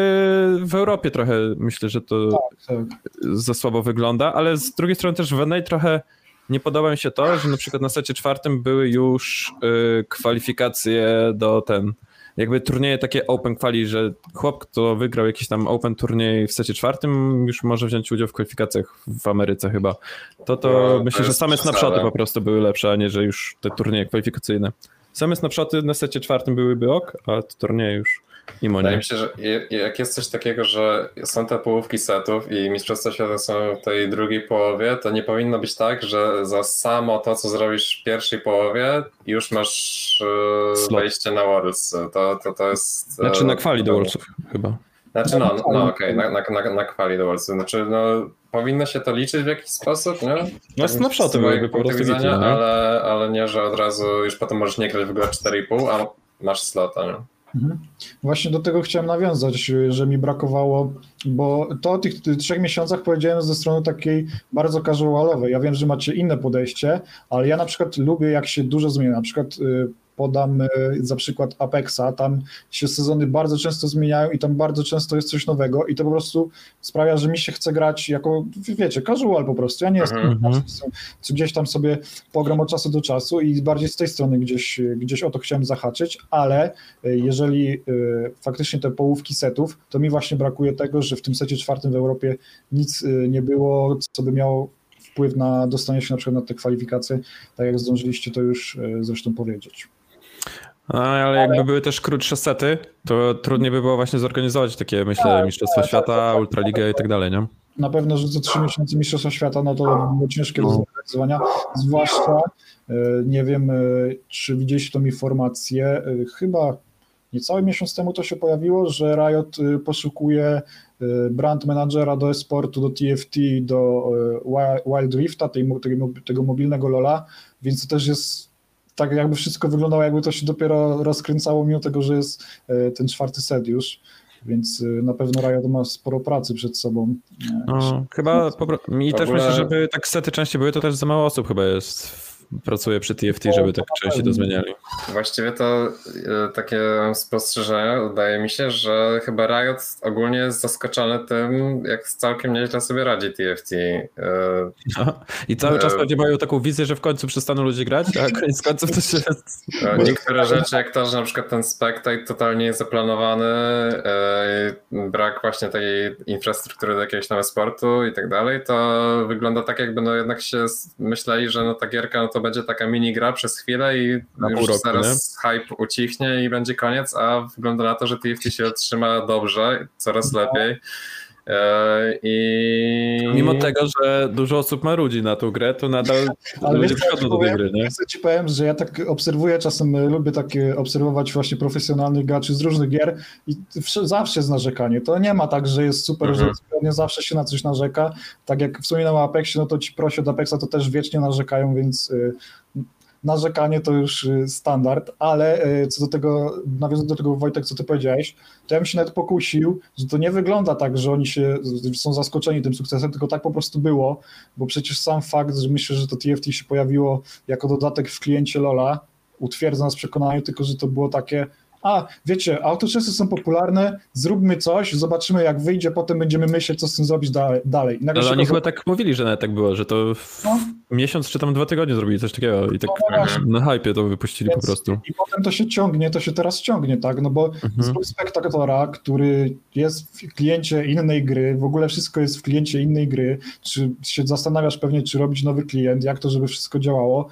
Speaker 2: w Europie trochę myślę, że to
Speaker 1: Tak.
Speaker 2: za słabo wygląda, ale z drugiej strony też w NA trochę nie podoba mi się to, że na przykład na secie czwartym były już yy, kwalifikacje do ten, jakby turnieje takie open quali, że chłop, kto wygrał jakiś tam open turniej w secie czwartym już może wziąć udział w kwalifikacjach w Ameryce chyba. To to
Speaker 3: No, to
Speaker 2: myślę, że
Speaker 3: jest
Speaker 2: same snapshoty po prostu były lepsze, a nie, że już te turnieje kwalifikacyjne. Same snapshoty na secie czwartym byłyby ok, a te turnieje już mimo
Speaker 3: Wydaje mi się, że jak jest coś takiego, że są te połówki setów i Mistrzostwa Świata są w tej drugiej połowie, to nie powinno być tak, że za samo to, co zrobisz w pierwszej połowie, już masz e,
Speaker 2: Slot.
Speaker 3: wejście na Worlds. To, to, to jest... e,
Speaker 2: Znaczy na kwali do
Speaker 3: no,
Speaker 2: Worldsów chyba.
Speaker 3: Znaczy no, no okej, na, na, na, na kwali do Worldsów. Znaczy no, powinno się to liczyć w jakiś sposób, nie?
Speaker 2: No snapshoty
Speaker 3: z mojego
Speaker 2: byłyby po
Speaker 3: punktu
Speaker 2: prostu
Speaker 3: widzenia,
Speaker 2: widzenia, nie?
Speaker 3: ale, ale nie, że od razu już potem możesz nie grać w ogóle 4,5, a masz slota, nie?
Speaker 1: Mhm. Właśnie do tego chciałem nawiązać, że mi brakowało, bo to o tych, trzech miesiącach powiedziałem ze strony takiej bardzo casualowej. Ja wiem, że macie inne podejście, ale ja na przykład lubię, jak się dużo zmienia. Na przykład y, podam y, za przykład Apexa, tam się sezony bardzo często zmieniają i tam bardzo często jest coś nowego i to po prostu sprawia, że mi się chce grać jako, wiecie, casual po prostu. Ja nie jestem
Speaker 2: Mhm.
Speaker 1: czy gdzieś tam sobie pogram od czasu do czasu i bardziej z tej strony gdzieś, gdzieś o to chciałem zahaczyć, ale y, jeżeli y, faktycznie te połówki setów, to mi właśnie brakuje tego, że w tym secie czwartym w Europie nic nie było, co by miało wpływ na dostanie się na przykład na te kwalifikacje, tak jak zdążyliście to już zresztą powiedzieć.
Speaker 2: A, ale jakby były też krótsze sety, to trudniej by było właśnie zorganizować takie, myślę, Mistrzostwa Świata, Ultraligę i tak dalej, nie?
Speaker 1: Na pewno, że za trzy miesiące Mistrzostwa Świata, no to było ciężkie do zorganizowania, zwłaszcza, y, nie wiem, y, czy widzieliście tą informację, y, chyba niecały miesiąc temu to się pojawiło, że Riot poszukuje brand managera do esportu, do TFT, do Wi- Wild Rifta, tej, tego mobilnego Lola, więc to też jest tak jakby wszystko wyglądało, jakby to się dopiero rozkręcało, mimo tego, że jest y, ten czwarty set już, więc y, na pewno Riot ma sporo pracy przed sobą. Y,
Speaker 2: No, chyba mi też
Speaker 3: ogóle-
Speaker 2: myślę, żeby tak sety częściej były, to też za mało osób chyba jest, pracuje przy TFT, żeby tak częściej to zmieniali.
Speaker 3: Właściwie to e, takie spostrzeżenie wydaje mi się, że chyba Riot ogólnie jest zaskoczony tym, jak całkiem nieźle sobie radzi TFT. E,
Speaker 2: No. I cały czas
Speaker 3: E,
Speaker 2: pewnie mają taką wizję, że w końcu przestaną ludzie grać, a koniec końców to się...
Speaker 3: Niektóre rzeczy, jak to, że na przykład ten Spectate totalnie jest zaplanowany, brak właśnie tej infrastruktury do jakiegoś tam sportu i tak dalej, to wygląda tak jakby no jednak się myśleli, że no ta gierka no to będzie taka mini gra przez chwilę i
Speaker 2: Na
Speaker 3: już
Speaker 2: roku,
Speaker 3: zaraz hype ucichnie i będzie koniec, a wygląda na to, że TFT się trzyma dobrze, coraz lepiej. E, I
Speaker 2: Mimo tego, że dużo osób marudzi na tą grę, to nadal
Speaker 1: Ale
Speaker 2: ludzie przychodzą do tej gry, nie?
Speaker 1: Ja ci powiem, że ja tak obserwuję, czasem e, lubię tak e, obserwować właśnie profesjonalnych graczy z różnych gier i wsz- zawsze jest narzekanie. To nie ma tak, że jest super,
Speaker 3: Mhm.
Speaker 1: że nie zawsze się na coś narzeka. Tak jak wspominam o Apexie, no to ci prosi od Apexa to też wiecznie narzekają, więc e, narzekanie to już e, standard, ale e, co do tego, nawiązując do tego Wojtek, co ty powiedziałeś, to ja bym się nawet pokusił, że to nie wygląda tak, że oni się są zaskoczeni tym sukcesem, tylko tak po prostu było, bo przecież sam fakt, że myślę, że to TFT się pojawiło jako dodatek w kliencie Lola, utwierdza nas w przekonaniu tylko, że to było takie a wiecie, autoczesy są popularne, zróbmy coś, zobaczymy jak wyjdzie, potem będziemy myśleć, co z tym zrobić dalej. dalej. Nagle
Speaker 2: Ale oni chyba tak mówili, że nawet tak było, że to w
Speaker 1: No.
Speaker 2: miesiąc czy tam dwa tygodnie zrobili coś takiego i tak
Speaker 1: No właśnie.
Speaker 2: na hypie to wypuścili po
Speaker 1: Więc-
Speaker 2: prostu.
Speaker 1: I potem to się ciągnie, to się teraz ciągnie, tak? No bo
Speaker 2: Mhm.
Speaker 1: zrób spektatora, który jest w kliencie innej gry, w ogóle wszystko jest w kliencie innej gry, czy się zastanawiasz pewnie, czy robić nowy klient, jak to, żeby wszystko działało,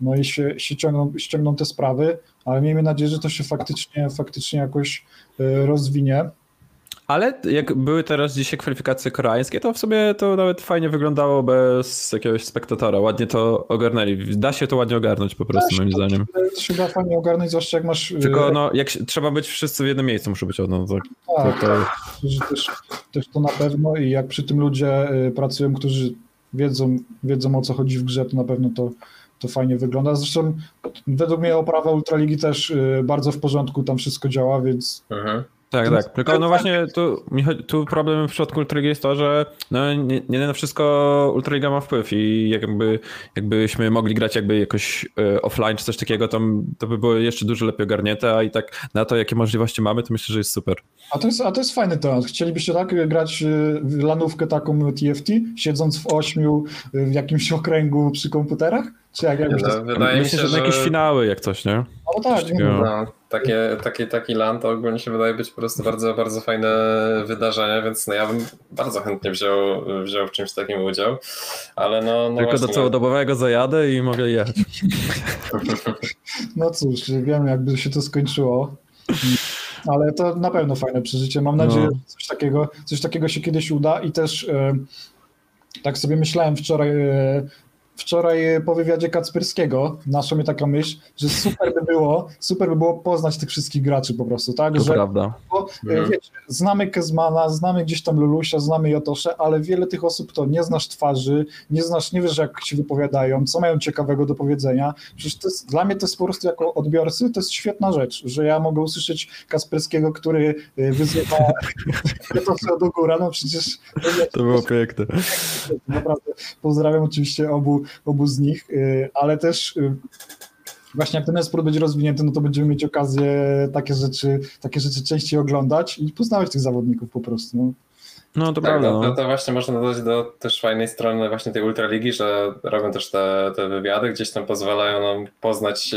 Speaker 1: no i się, się ciągną, ściągną te sprawy, ale miejmy nadzieję, że to się faktycznie, faktycznie jakoś y, rozwinie.
Speaker 2: Ale jak były teraz dzisiaj kwalifikacje koreańskie, to w sobie to nawet fajnie wyglądało bez jakiegoś spektatora. Ładnie to ogarnęli. Da się to ładnie ogarnąć po prostu, moim zdaniem.
Speaker 1: To się da fajnie ogarnąć, zwłaszcza jak masz... y,
Speaker 2: Tylko no, jak się, trzeba być wszyscy w jednym miejscu, muszą być no, tak, to,
Speaker 1: tak,
Speaker 2: to,
Speaker 1: że też, też to na pewno i jak przy tym ludzie y, pracują, którzy wiedzą, wiedzą o co chodzi w grze, to na pewno to, to fajnie wygląda. Zresztą według mnie oprawa Ultraligi też y, bardzo w porządku, tam wszystko działa, więc
Speaker 3: Mhm.
Speaker 2: Tak, tak. Tylko no właśnie tu, tu problem w przypadku Ultraligi jest to, że no nie, nie na wszystko Ultraliga ma wpływ i jakby, jakbyśmy mogli grać jakby jakoś e, offline czy coś takiego, to, to by było jeszcze dużo lepiej ogarnięte, a i tak na to, jakie możliwości mamy, to myślę, że jest super.
Speaker 1: a to jest, a to jest fajny temat. Chcielibyście tak grać y, w lanówkę taką TFT, siedząc w ośmiu y, w jakimś okręgu przy komputerach? Czy jak, jak
Speaker 3: No,
Speaker 1: to...
Speaker 3: wydaje mi
Speaker 2: myślę,
Speaker 3: się,
Speaker 2: że na jakieś finały jak coś, nie?
Speaker 1: No tak,
Speaker 2: coś
Speaker 1: nie.
Speaker 3: No, takie, takie, taki LAN to ogólnie się wydaje być po prostu bardzo, bardzo fajne wydarzenie, więc no ja bym bardzo chętnie wziął, wziął w czymś takim udział, ale no, no
Speaker 2: Tylko
Speaker 3: właśnie,
Speaker 2: do całodobowego zajadę i mogę jechać.
Speaker 1: no cóż, wiem jakby się to skończyło. Ale to na pewno fajne przeżycie. Mam nadzieję,
Speaker 2: No.
Speaker 1: że coś takiego, coś takiego się kiedyś uda i też e, tak sobie myślałem wczoraj, e, wczoraj po wywiadzie Kacperskiego, naszła mnie taka myśl, że super by było, super by było poznać tych wszystkich graczy po prostu, tak?
Speaker 2: To
Speaker 1: że
Speaker 2: prawda.
Speaker 1: bo, e,
Speaker 3: Mhm.
Speaker 1: wiecie, znamy Kezmana, znamy gdzieś tam Lulusia, znamy Jotosze, ale wiele tych osób to nie znasz twarzy, nie znasz, nie wiesz jak się wypowiadają, co mają ciekawego do powiedzenia. Przecież to jest, dla mnie to jest po prostu jako odbiorcy, to jest świetna rzecz, że ja mogę usłyszeć Kasperskiego, który e, wyzywa Jotosze do góra, no przecież to
Speaker 2: To było piękne.
Speaker 1: Naprawdę pozdrawiam oczywiście obu, obu z nich, y, ale też y, właśnie jak ten esport będzie rozwinięty, no to będziemy mieć okazję takie rzeczy, takie rzeczy częściej oglądać i poznawać tych zawodników po prostu. No.
Speaker 2: No to
Speaker 3: Tak,
Speaker 2: prawda.
Speaker 3: no,
Speaker 2: No.
Speaker 3: to, to właśnie można dodać do też fajnej strony właśnie tej Ultraligi, że robią też te, te wywiady, gdzieś tam pozwalają nam poznać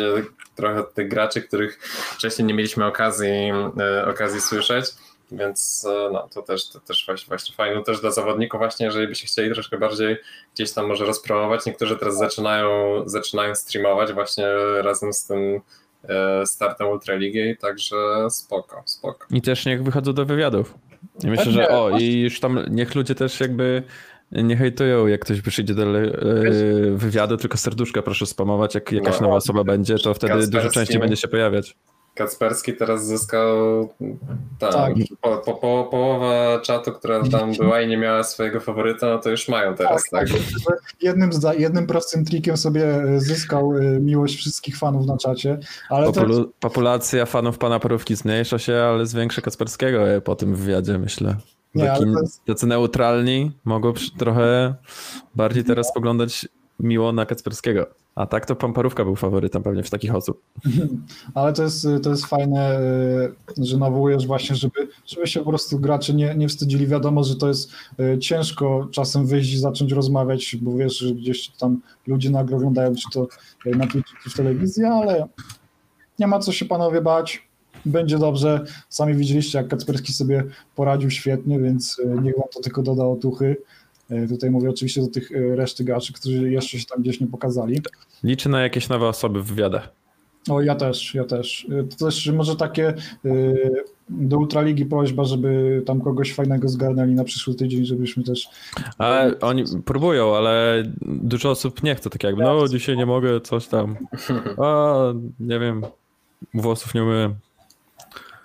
Speaker 3: trochę tych graczy, których wcześniej nie mieliśmy okazji, e, okazji słyszeć, więc e, no, to też, to też właśnie, właśnie fajne też dla zawodników właśnie, jeżeli by się chcieli troszkę bardziej gdzieś tam może rozpromować. Niektórzy teraz zaczynają, zaczynają streamować właśnie razem z tym e, startem Ultraligi, także spoko, spoko.
Speaker 2: I też niech wychodzą do wywiadów. I myślę, że o, i już tam niech ludzie też jakby nie hejtują, jak ktoś przyjdzie do e, wywiadu, tylko serduszka proszę spamować, jak jakaś
Speaker 3: No.
Speaker 2: nowa osoba będzie, to wtedy dużo częściej będzie się pojawiać.
Speaker 3: Kacperski teraz zyskał tam,
Speaker 1: Tak.
Speaker 3: po, po, po, połowa czatu, która tam była i nie miała swojego faworyta, no to już mają teraz, tak?
Speaker 1: że jednym, jednym prostym trikiem sobie e, zyskał e, miłość wszystkich fanów na czacie, ale to,
Speaker 2: Populu- populacja fanów pana Parówki zmniejsza się, ale zwiększa Kacperskiego e, po tym wywiadzie, myślę.
Speaker 1: Nie,
Speaker 2: Taki,
Speaker 1: to jest-
Speaker 2: Tacy neutralni mogą trochę bardziej teraz spoglądać miło na Kacperskiego. A tak to pan Parówka był faworytem pewnie w takich osób.
Speaker 1: ale to jest, to jest fajne, e, że nawołujesz właśnie, żeby, żeby się po prostu gracze nie, nie wstydzili. Wiadomo, że to jest e, ciężko czasem wyjść i zacząć rozmawiać, bo wiesz, że gdzieś tam ludzie nagle oglądają, czy to e, na Twitchu, czy w telewizji, ale nie ma co się panowie bać. Będzie dobrze. Sami widzieliście, jak Kacperski sobie poradził świetnie, więc niech wam to tylko doda otuchy. E, Tutaj mówię oczywiście do tych e, reszty graczy, którzy jeszcze się tam gdzieś nie pokazali.
Speaker 2: Liczy na jakieś nowe osoby w wywiadach.
Speaker 1: O, ja też, ja też. Y, To też może takie do Ultraligi prośba, żeby tam kogoś fajnego zgarnęli na przyszły tydzień, żebyśmy też...
Speaker 2: Ale oni próbują, ale dużo osób nie chce tak jakby, no dzisiaj nie mogę, coś tam. A, nie wiem, włosów nie umyłem.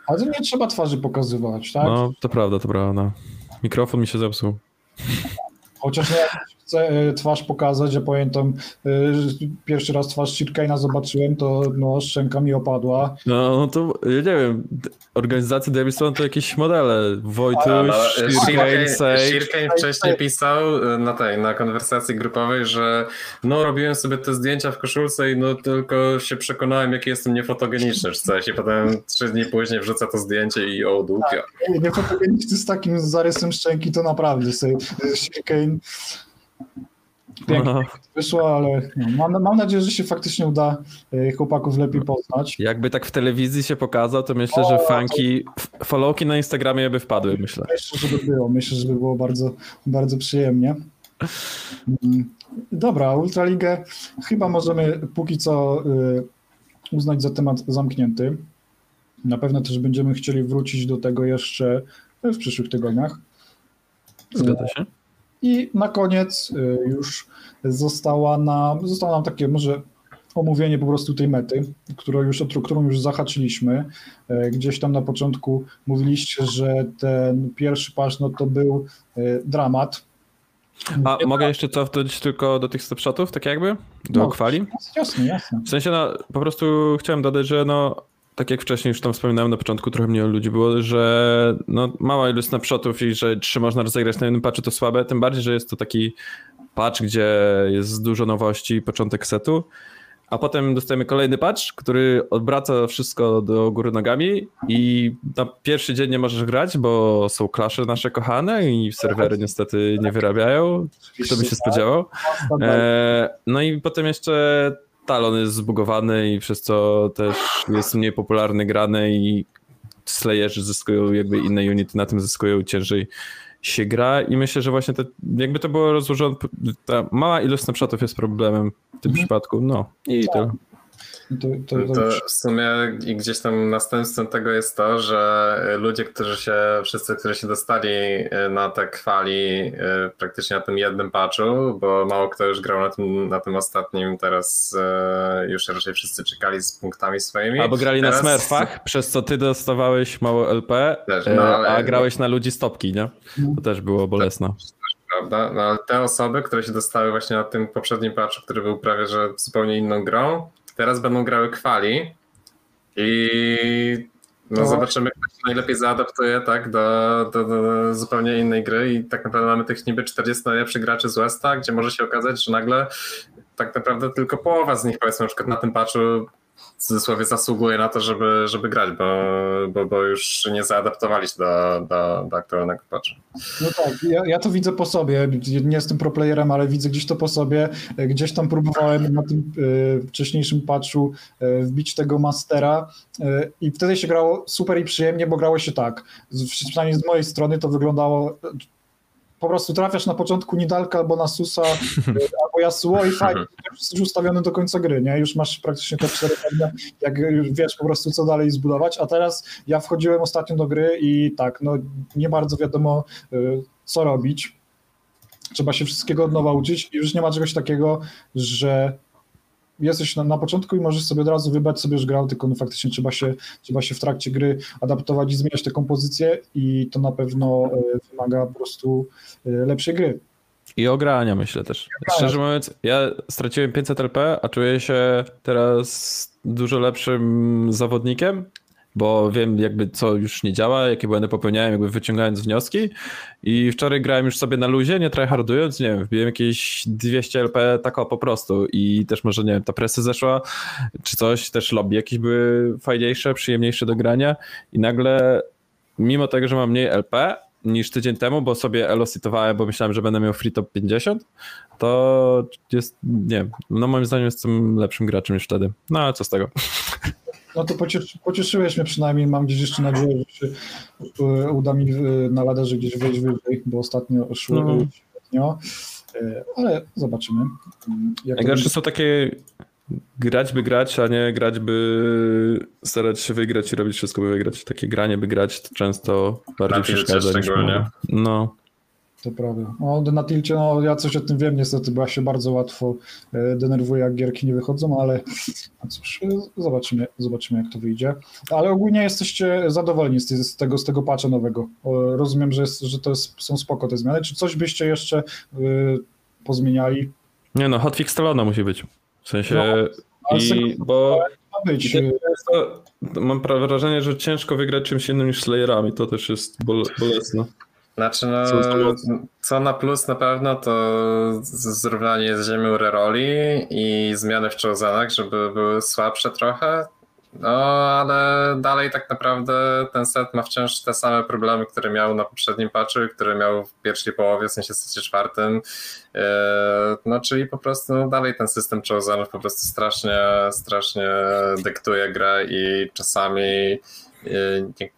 Speaker 1: Ale nie trzeba twarzy pokazywać, tak?
Speaker 2: No, to prawda, to prawda. Mikrofon mi się zepsuł.
Speaker 1: Chociaż nie, chcę e, twarz pokazać. Ja pamiętam, e, że pierwszy raz twarz Shirkane'a zobaczyłem, to no, szczęka mi opadła.
Speaker 2: No, no to ja nie wiem, organizacja Devilstone to jakieś modele. Wojtuś,
Speaker 3: No,
Speaker 2: Sage.
Speaker 3: Shirkane wcześniej pisał y, na tej, na konwersacji grupowej, że no robiłem sobie te zdjęcia w koszulce i no tylko się przekonałem, jaki jestem niefotogeniczny coś i potem trzy dni później wrzuca to zdjęcie i o dupia.
Speaker 1: Ej, Nie fotogeniczny z takim zarysem szczęki to naprawdę sobie Shirkane pięknie
Speaker 2: No,
Speaker 1: wyszło, ale no, mam, mam nadzieję, że się faktycznie uda e, chłopaków lepiej poznać.
Speaker 2: jakby tak w telewizji się pokazał, to myślę, że fanki, f- followki na Instagramie by wpadły, myślę.
Speaker 1: Myślę, że by było. Myślę, że by było bardzo, bardzo przyjemnie. Mm, Dobra, Ultraligę chyba możemy póki co y, uznać za temat zamknięty. Na pewno też będziemy chcieli wrócić do tego jeszcze w przyszłych tygodniach.
Speaker 2: Zgadza się?
Speaker 1: I na koniec y, już została nam, zostało nam takie może omówienie po prostu tej mety, którą już, którą już zahaczyliśmy. E, Gdzieś tam na początku mówiliście, że ten pierwszy patch no to był e, dramat.
Speaker 2: A mogę jeszcze cofnąć tylko do tych snapshotów, tak jakby? Do
Speaker 1: No.
Speaker 2: kwali?
Speaker 1: Jasne, jasne.
Speaker 2: W sensie, no, po prostu chciałem dodać, że no, tak jak wcześniej już tam wspominałem na początku, trochę mniej ludzi było, że no, mała ilość snapshotów i że trzy można rozegrać na jednym patchu to słabe, tym bardziej, że jest to taki patch, gdzie jest dużo nowości, początek setu, a potem dostajemy kolejny patch, który odwraca wszystko do góry nogami i na pierwszy dzień nie możesz grać, bo są klasze nasze kochane i serwery niestety nie wyrabiają, kto by się spodziewał. E, no i potem jeszcze talon jest zbugowany i przez co też jest mniej popularny grany i Slayerzy zyskują jakby inne unity na tym zyskują ciężej się gra i myślę, że właśnie te, jakby to było rozłożone, ta mała ilość snapshotów jest problemem w tym
Speaker 1: Mhm.
Speaker 2: przypadku, no i tyle.
Speaker 1: To, to, to,
Speaker 3: To w sumie i gdzieś tam następstwem tego jest to, że ludzie, którzy się, wszyscy, którzy się dostali y, na te kwali y, praktycznie na tym jednym patchu, bo mało kto już grał na tym, na tym ostatnim, teraz y, już raczej wszyscy czekali z punktami swoimi.
Speaker 2: Albo grali na
Speaker 3: Teraz-
Speaker 2: smurfach, przez co ty dostawałeś mało LP,
Speaker 3: Też, no, ale-
Speaker 2: a grałeś na ludzi stopki, nie? To też było bolesne.
Speaker 3: prawda? No, ale te osoby, które się dostały właśnie na tym poprzednim patchu, który był prawie że zupełnie inną grą, teraz będą grały kwali i no,
Speaker 1: No.
Speaker 3: zobaczymy, kto się najlepiej zaadaptuje tak, do, do, do zupełnie innej gry i tak naprawdę mamy tych niby 40 najlepszych graczy z Westa, gdzie może się okazać, że nagle tak naprawdę tylko połowa z nich powiedzmy na przykład na tym patchu w cudzysłowie zasługuje na to, żeby, żeby grać, bo, bo, bo już nie zaadaptowali się do, do, do aktualnego patchu.
Speaker 1: No tak, ja, ja to widzę po sobie. Nie jestem proplayerem, ale widzę gdzieś to po sobie. Gdzieś tam próbowałem na tym e, wcześniejszym patchu e, wbić tego mastera e, i wtedy się grało super i przyjemnie, bo grało się tak. Przynajmniej z mojej strony to wyglądało. E, Po prostu trafiasz na początku Nidalka albo na Susa, e, albo Yasuo i fajnie, jesteś ustawiony do końca gry, nie? Już masz praktycznie te cztery jak już wiesz po prostu co dalej zbudować, a teraz ja wchodziłem ostatnio do gry i tak, no nie bardzo wiadomo y, co robić. Trzeba się wszystkiego od nowa uczyć i już nie ma czegoś takiego, że jesteś na, na początku i możesz sobie od razu wybrać sobie już grał, tylko no faktycznie trzeba się, trzeba się w trakcie gry adaptować i zmieniać te kompozycje i to na pewno y, wymaga po prostu y, lepszej gry.
Speaker 2: I ogrania myślę też. Szczerze mówiąc, ja straciłem 500 LP, a czuję się teraz dużo lepszym zawodnikiem, bo wiem jakby co już nie działa, jakie błędy popełniałem, jakby wyciągając wnioski i wczoraj grałem już sobie na luzie, nie tryhardując, nie wiem, wbiłem jakieś 200 LP tak po prostu i też może, nie wiem, ta presja zeszła, czy coś, też lobby jakieś były fajniejsze, przyjemniejsze do grania i nagle mimo tego, że mam mniej LP, niż tydzień temu, bo sobie elositowałem, bo myślałem, że będę miał free top 50, to jest, nie no moim zdaniem jestem lepszym graczem niż wtedy. No ale co z tego?
Speaker 1: No to pocieszy, pocieszyłeś mnie przynajmniej, mam gdzieś jeszcze nadzieję, że się y, uda mi y, na laderze gdzieś wejść wyżej, bo ostatnio szło
Speaker 2: No.
Speaker 1: średnio, Y, ale zobaczymy. mm, Jak to
Speaker 2: Najgorsze są takie grać by grać, a nie grać by starać się wygrać i robić wszystko by wygrać. Takie granie by grać to często bardziej przeszkadza niż. No.
Speaker 1: To prawda. No, na tilcie, no ja coś o tym wiem niestety, bo ja się bardzo łatwo e, denerwuję, jak gierki nie wychodzą, ale no cóż, e, zobaczymy, zobaczymy jak to wyjdzie. Ale ogólnie jesteście zadowoleni z, tego, z tego patcha nowego. Rozumiem, że, jest, że to jest, są spoko te zmiany. Czy coś byście jeszcze e, pozmieniali.
Speaker 2: Nie no, hotfix Talona musi być. W sensie...
Speaker 1: No,
Speaker 2: I, bo
Speaker 1: być.
Speaker 2: Mam wrażenie, że ciężko wygrać czymś innym niż Slayerami. To też jest bol, bolesne.
Speaker 3: Znaczy, no,
Speaker 2: Co
Speaker 3: na plus na pewno, to zrównanie z ziemią reroli i zmiany w Chosenach, żeby były słabsze trochę. No, ale dalej tak naprawdę ten set ma wciąż te same problemy, które miał na poprzednim patchu, które miał w pierwszej połowie, w sensie secie czwartym. Eee, No, czyli po prostu no, dalej ten system Chosenów po prostu strasznie, strasznie dyktuje grę i czasami yy, nie,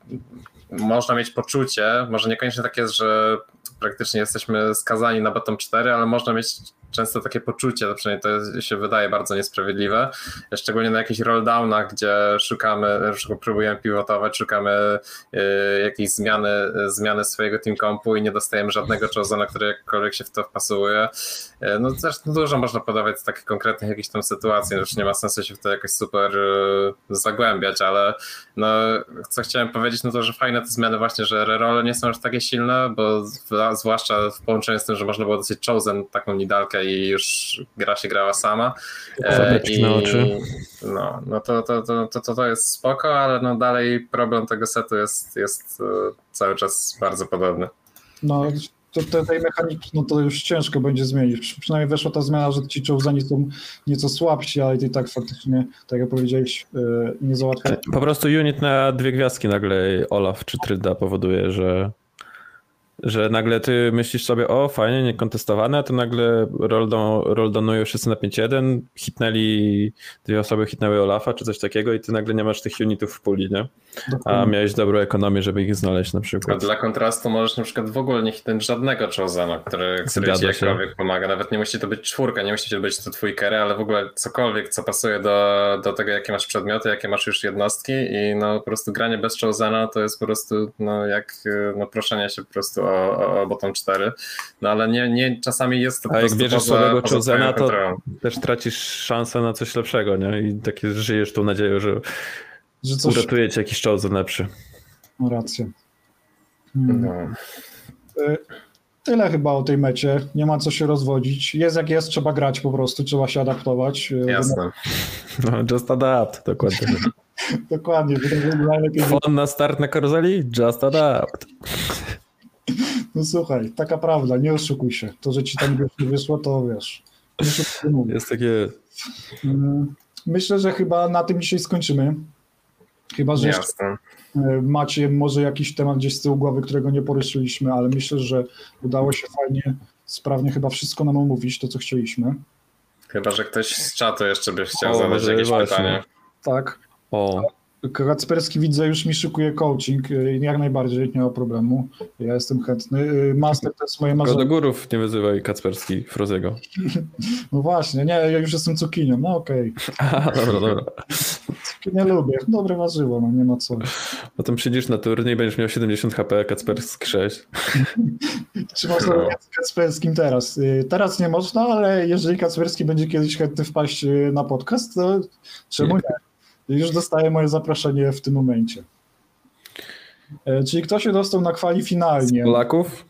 Speaker 3: można mieć poczucie, może niekoniecznie tak jest, że praktycznie jesteśmy skazani na bottom 4, ale można mieć często takie poczucie, to przynajmniej to się wydaje bardzo niesprawiedliwe, szczególnie na jakichś rolldownach, gdzie szukamy, próbujemy pivotować, szukamy y, jakiejś zmiany, zmiany swojego team compu i nie dostajemy żadnego chosena, który jakkolwiek się w to wpasuje. Y, No zresztą dużo można podawać z takich konkretnych jakichś tam sytuacji, już nie ma sensu się w to jakoś super y, zagłębiać, ale no, co chciałem powiedzieć, no to, że fajne te zmiany właśnie, że rerole nie są aż takie silne, bo zwłaszcza w połączeniu z tym, że można było dosyć chosen taką nidalkę i już gra się grała sama. E,
Speaker 2: Zabeczki na oczy.
Speaker 3: No, no to, to, to, to, to, to jest spoko, ale no dalej problem tego setu jest, jest e, cały czas bardzo podobny.
Speaker 1: No, to, te, tej mechaniki, no to już ciężko będzie zmienić. Przy- Przynajmniej weszła ta zmiana, że ci czołzani są nieco słabsi, ale i tak faktycznie, tak jak powiedziałeś, yy, nie załatwia.
Speaker 2: Po prostu unit na dwie gwiazdki nagle Olaf czy Trylda powoduje, że, że nagle ty myślisz sobie, o fajnie, niekontestowane, a to nagle rolldown, rolldownują wszyscy na 5-1, hitnęli, dwie osoby hitnęły Olafa czy coś takiego i ty nagle nie masz tych unitów w puli, nie? A miałeś dobrą ekonomię, żeby ich znaleźć na
Speaker 3: A
Speaker 2: przykład.
Speaker 3: dla kontrastu możesz na przykład w ogóle nie hitnąć żadnego Chosena, który, który ci jakkolwiek pomaga. Nawet nie musi to być czwórka, nie musi to być to twój carry, ale w ogóle cokolwiek, co pasuje do, do tego, jakie masz przedmioty, jakie masz już jednostki i no po prostu granie bez Chosena to jest po prostu no jak no, proszenie się po prostu o, o, o bottom 4. No ale nie, nie czasami jest to
Speaker 2: A jak bierzesz
Speaker 3: poza,
Speaker 2: słabego Chosena, to też tracisz szansę na coś lepszego, nie? I takie żyjesz tą nadzieją, że
Speaker 1: Że coś,
Speaker 2: uratuje cię jakiś Chosen lepszy.
Speaker 1: ma rację. Hmm.
Speaker 3: No.
Speaker 1: Tyle chyba o tej mecie. Nie ma co się rozwodzić. Jest jak jest, trzeba grać po prostu, trzeba się adaptować. Y,
Speaker 3: Jasne.
Speaker 2: No, just adapt, dokładnie.
Speaker 1: Dokładnie.
Speaker 2: Fon na start na karuzeli? Just adapt.
Speaker 1: No słuchaj, taka prawda, nie oszukuj się. To, że ci tam wyszło, to wiesz.
Speaker 2: Jest takie...
Speaker 1: Mm, Myślę, że chyba na tym dzisiaj skończymy. Chyba, że e, macie może jakiś temat gdzieś z tyłu głowy, którego nie poruszyliśmy, ale myślę, że udało się fajnie, sprawnie chyba wszystko nam omówić, to co chcieliśmy.
Speaker 3: Chyba, że ktoś z czatu jeszcze by chciał
Speaker 2: O,
Speaker 3: zadać jakieś
Speaker 2: właśnie.
Speaker 3: pytanie.
Speaker 1: Tak.
Speaker 2: O,
Speaker 1: Kacperski widzę, już mi szykuje coaching, jak najbardziej, nie ma problemu. Ja jestem chętny. E, Master to jest moje
Speaker 2: tylko do
Speaker 1: marzenie.
Speaker 2: górów nie wyzywaj Kacperski Frozego.
Speaker 1: No właśnie, nie, ja już jestem cukinią, no okej.
Speaker 2: Aha, dobra, dobra.
Speaker 1: Nie lubię, dobre warzywo, no nie ma co.
Speaker 2: Potem przyjdziesz na turniej, będziesz miał 70 HP, Kacperski 6.
Speaker 1: Czy można
Speaker 3: No.
Speaker 1: z Kacperskim teraz? Y, Teraz nie można, ale jeżeli Kacperski będzie kiedyś chętny wpaść y, na podcast, to czemu nie? Już dostaję moje zaproszenie w tym momencie. E, Czyli kto się dostał na kwali
Speaker 2: Z
Speaker 1: finalnie?
Speaker 2: Polaków?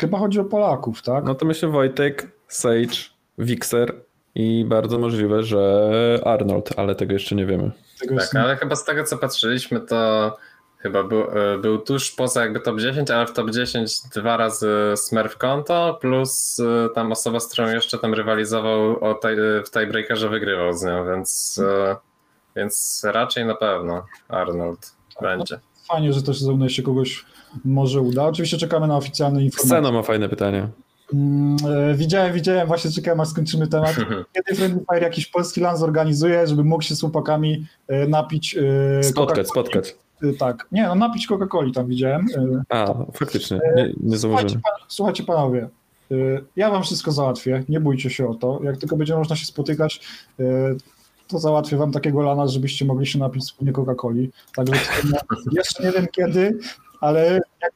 Speaker 1: Chyba chodzi o Polaków, tak?
Speaker 2: No to myślę Wojtek, Sage, Wixer i bardzo możliwe, że Arnold, ale tego jeszcze nie wiemy.
Speaker 1: Tego jest-
Speaker 3: Tak, ale chyba z tego co patrzyliśmy, to chyba był, e, był tuż poza jakby top 10, ale w top 10 dwa razy Smurf konto, plus e, tam osoba, z którą jeszcze tam rywalizował o taj, w tiebreakerze wygrywał z nią, więc, e, więc raczej na pewno Arnold będzie.
Speaker 1: Fajnie, że też ze mną jeszcze kogoś może uda. Oczywiście czekamy na oficjalne informacje.
Speaker 2: Scena ma fajne pytanie.
Speaker 1: Mm, e, Widziałem, widziałem, właśnie czekałem aż skończymy temat. Kiedy Friendly Fire jakiś polski lan zorganizuje, żeby mógł się z chłopakami e, napić e,
Speaker 2: Spotkać, spotkać.
Speaker 1: Tak, nie, no napić Coca-Coli tam widziałem.
Speaker 2: A, faktycznie, nie, nie
Speaker 1: Słuchajcie,
Speaker 2: zauważyłem.
Speaker 1: pan, słuchajcie panowie, ja wam wszystko załatwię, nie bójcie się o to. Jak tylko będzie można się spotykać, to załatwię wam takiego lana, żebyście mogli się napić wspólnie Coca-Coli. Także jeszcze nie wiem kiedy, ale jak,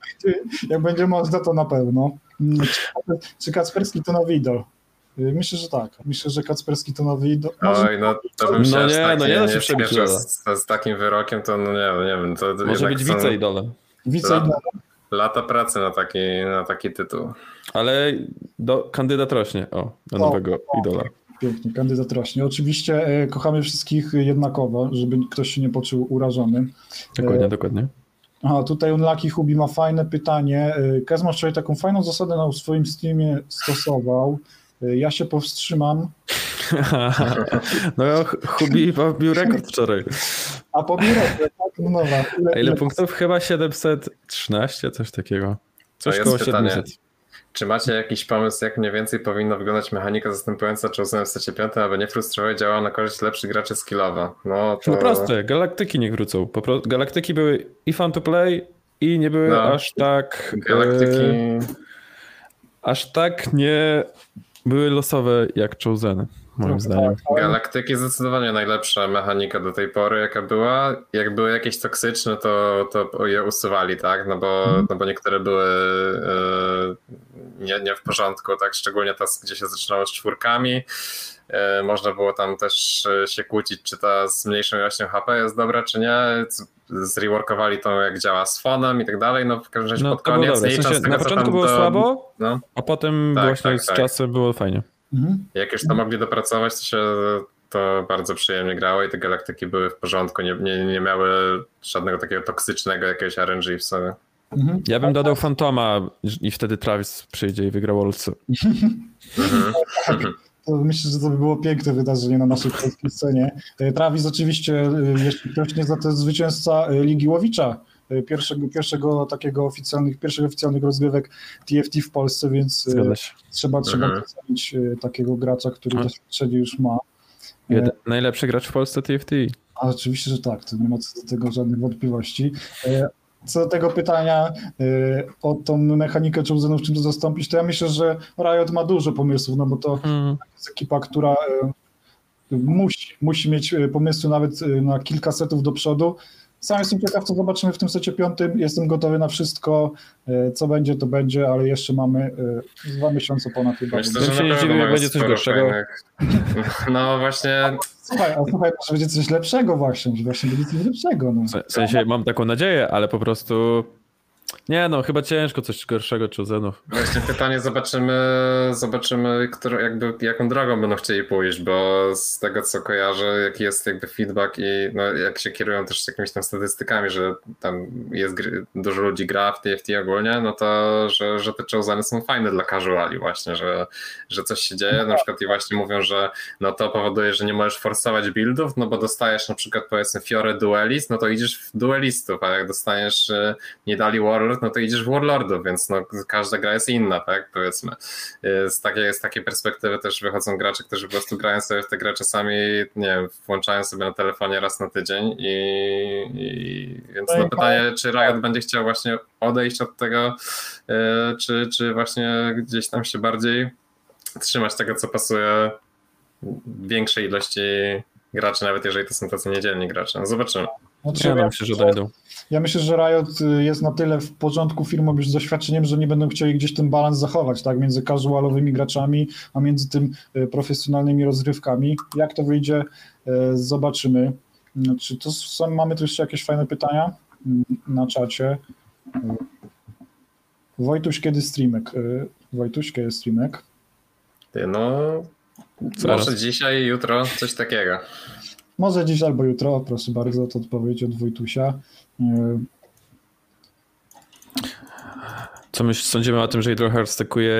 Speaker 1: jak będzie można, to na pewno. Mm, Czy, czy Kacperski to nowy idol? E, Myślę, że tak. Myślę, że Kacperski to nowy idol. Może
Speaker 3: Oj, no to bym
Speaker 2: No
Speaker 3: się aż
Speaker 2: nie,
Speaker 3: tak
Speaker 2: no
Speaker 3: nie,
Speaker 2: nie
Speaker 3: nie,
Speaker 2: się
Speaker 3: z, z takim wyrokiem, to no nie, wiem, nie wiem. To
Speaker 2: Może być wiceidolem.
Speaker 1: wice
Speaker 3: Lata pracy na taki, na taki tytuł.
Speaker 2: Ale do, kandydat rośnie, o, na
Speaker 1: O,
Speaker 2: nowego
Speaker 1: o.
Speaker 2: idola.
Speaker 1: Pięknie, kandydat rośnie. Oczywiście e, kochamy wszystkich jednakowo, żeby ktoś się nie poczuł urażony.
Speaker 2: Dokładnie,
Speaker 1: E,
Speaker 2: dokładnie.
Speaker 1: A tutaj Unlucky Hubi ma fajne pytanie. E, Kezma wczoraj taką fajną zasadę na swoim streamie stosował. Ja się powstrzymam,
Speaker 2: No, Hubi pobił rekord wczoraj.
Speaker 1: a pobierę, tak? No.
Speaker 2: A ile punktów? Chyba 713, coś takiego. Coś koło
Speaker 3: pytanie.
Speaker 2: 700.
Speaker 3: Czy macie jakiś pomysł, jak mniej więcej powinna wyglądać mechanika zastępująca Chosen w secie 5, aby nie frustrować działała na korzyść lepszych graczy skillowa? No to...
Speaker 2: No proste, galaktyki niech wrócą. Po pro... Galaktyki były i fun to play, i nie były
Speaker 3: No.
Speaker 2: aż tak.
Speaker 3: Galaktyki...
Speaker 2: e, aż tak nie były losowe jak Choseny, moim
Speaker 1: Trochę
Speaker 2: zdaniem.
Speaker 1: tak, ale-
Speaker 3: Galaktyki zdecydowanie najlepsza mechanika do tej pory, jaka była. Jak były jakieś toksyczne, to, to je usuwali, tak? No bo,
Speaker 2: Mhm.
Speaker 3: no bo niektóre były e, nie, nie w porządku, tak? Szczególnie ta, gdzie się zaczynało z czwórkami. E, Można było tam też e, się kłócić, czy ta z mniejszą ilością HP jest dobra, czy nie. Zreworkowali to, jak działa z fonem i tak dalej. No w każdym razie
Speaker 2: No
Speaker 3: pod
Speaker 2: było
Speaker 3: koniec.
Speaker 2: dobre. W sensie,
Speaker 3: tego,
Speaker 2: na początku było
Speaker 3: do-
Speaker 2: słabo,
Speaker 3: No.
Speaker 2: a potem
Speaker 3: Tak,
Speaker 2: właśnie
Speaker 3: tak,
Speaker 2: z
Speaker 3: tak.
Speaker 2: czasem było fajnie.
Speaker 1: Mhm.
Speaker 3: Jak już to mogli dopracować, to się to bardzo przyjemnie grało i te galaktyki były w porządku, nie, nie, nie miały żadnego takiego toksycznego jakiegoś RNG w sobie.
Speaker 1: Mhm.
Speaker 2: Ja bym dodał Fantoma i wtedy Travis przyjdzie i wygra Worlds.
Speaker 3: Mhm.
Speaker 1: Myślę, że to by było piękne wydarzenie na naszej polskiej scenie. E, Travis oczywiście, e, jeśli ktoś nie zna, to jest zwycięzca e, Ligi Łowicza, pierwszego, pierwszego takiego oficjalnych, pierwszych oficjalnych rozgrywek TFT w Polsce, więc trzeba, trzeba
Speaker 3: Mhm.
Speaker 1: docenić takiego gracza, który doświadczenie już ma.
Speaker 2: Jeden, najlepszy gracz w Polsce TFT.
Speaker 1: A oczywiście, że tak, to nie ma co do tego żadnych wątpliwości. Co do tego pytania e, o tą mechanikę Chosenów, czym to zastąpić, to ja myślę, że Riot ma dużo pomysłów, no bo to
Speaker 2: Hmm.
Speaker 1: jest ekipa, która e, musi, musi mieć e, pomysły nawet na kilka setów do przodu. Sam jestem ciekaw, co zobaczymy w tym secie piątym. Jestem gotowy na wszystko. E, Co będzie, to będzie, ale jeszcze mamy e, dwa miesiące ponad chyba.
Speaker 3: Myślę, że
Speaker 2: się nie jak będzie coś gorszego.
Speaker 3: fajnych- No właśnie,
Speaker 1: Słuchaj, a słuchaj, może będzie coś lepszego właśnie, że właśnie będzie coś lepszego. No.
Speaker 2: W sensie mam taką nadzieję, ale po prostu. Nie no, chyba ciężko coś gorszego Chosenów.
Speaker 3: właśnie pytanie zobaczymy, zobaczymy którą, jakby, jaką drogą będą chcieli pójść, bo z tego co kojarzę, jaki jest jakby feedback i no, jak się kierują też jakimiś tam statystykami, że tam jest gry, dużo ludzi gra w TFT ogólnie, no to że, że te Choseny są fajne dla casuali właśnie, że, że coś się dzieje, na przykład i właśnie mówią, że no to powoduje, że nie możesz forsować buildów, no bo dostajesz na przykład powiedzmy Fiore Duelist, no to idziesz w duelistów, a jak dostaniesz y, nie dali no to idziesz w Warlordów, więc no każda gra jest inna, tak powiedzmy. Z takiej, z takiej perspektywy też wychodzą gracze, którzy po prostu grają sobie w te grę czasami, nie wiem, włączają sobie na telefonie raz na tydzień i, i więc
Speaker 1: No
Speaker 3: pytanie, czy Riot będzie chciał właśnie odejść od tego, y, czy, czy właśnie gdzieś tam się bardziej trzymać tego, co pasuje większej ilości graczy, nawet jeżeli to są tacy niedzielni gracze. No zobaczymy.
Speaker 1: Znaczy,
Speaker 2: Ja no, myślę, że dojdą.
Speaker 1: Ja myślę, że Riot y, jest na tyle w porządku firmą już z doświadczeniem, że nie będą chcieli gdzieś ten balans zachować, tak, między casualowymi graczami, a między tym y, profesjonalnymi rozrywkami. Jak to wyjdzie, y, zobaczymy. No, Czy to są, mamy tu jeszcze jakieś fajne pytania mm, na czacie? Wojtuś, kiedy streamek? Wojtuś, kiedy streamek?
Speaker 3: Ty, No,
Speaker 2: Zaraz.
Speaker 3: może dzisiaj, jutro, coś takiego.
Speaker 1: Może dziś albo jutro, proszę bardzo, to odpowiedź od Wojtusia.
Speaker 2: Co my sądzimy o tym, że Hydroheart stakuje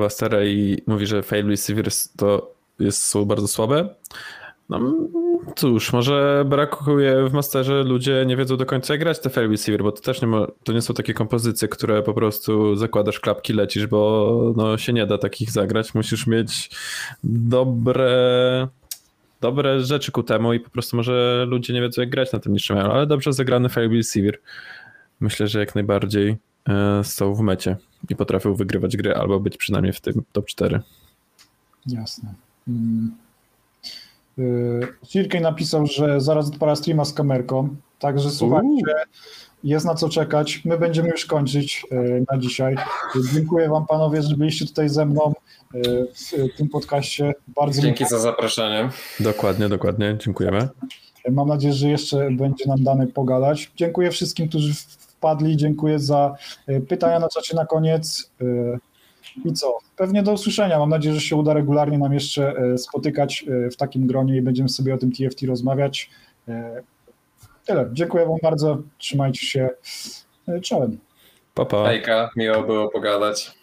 Speaker 2: Mastera i mówi, że fail receivers to jest, są bardzo słabe? No cóż, może brakuje w Masterze, ludzie nie wiedzą do końca jak grać te fail receiver, bo to też nie, ma, to nie są takie kompozycje, które po prostu zakładasz klapki, lecisz, bo no, się nie da takich zagrać. Musisz mieć dobre dobre rzeczy ku temu i po prostu może ludzie nie wiedzą jak grać na tym niższym ale dobrze zagrany fail receiver. Myślę, że jak najbardziej e, są w mecie i potrafią wygrywać gry albo być przynajmniej w tym top 4.
Speaker 1: Jasne. Mm. Yy, Cirkej napisał, że zaraz odpala streama z kamerką, także słuchajcie, jest na co czekać. My będziemy już kończyć yy, na dzisiaj. Dziękuję wam panowie, że byliście tutaj ze mną w tym podcaście. Bardzo
Speaker 3: Dzięki za zaproszenie.
Speaker 2: Dokładnie, dokładnie. Dziękujemy.
Speaker 1: Mam nadzieję, że jeszcze będzie nam dane pogadać. Dziękuję wszystkim, którzy wpadli. Dziękuję za y, pytania na czacie na koniec. Y, I co? Pewnie do usłyszenia. Mam nadzieję, że się uda regularnie nam jeszcze spotykać w takim gronie i będziemy sobie o tym TFT rozmawiać. Tyle. Dziękuję Wam bardzo. Trzymajcie się. Czołem.
Speaker 2: Pa, pa.
Speaker 3: Hejka, miło było pogadać.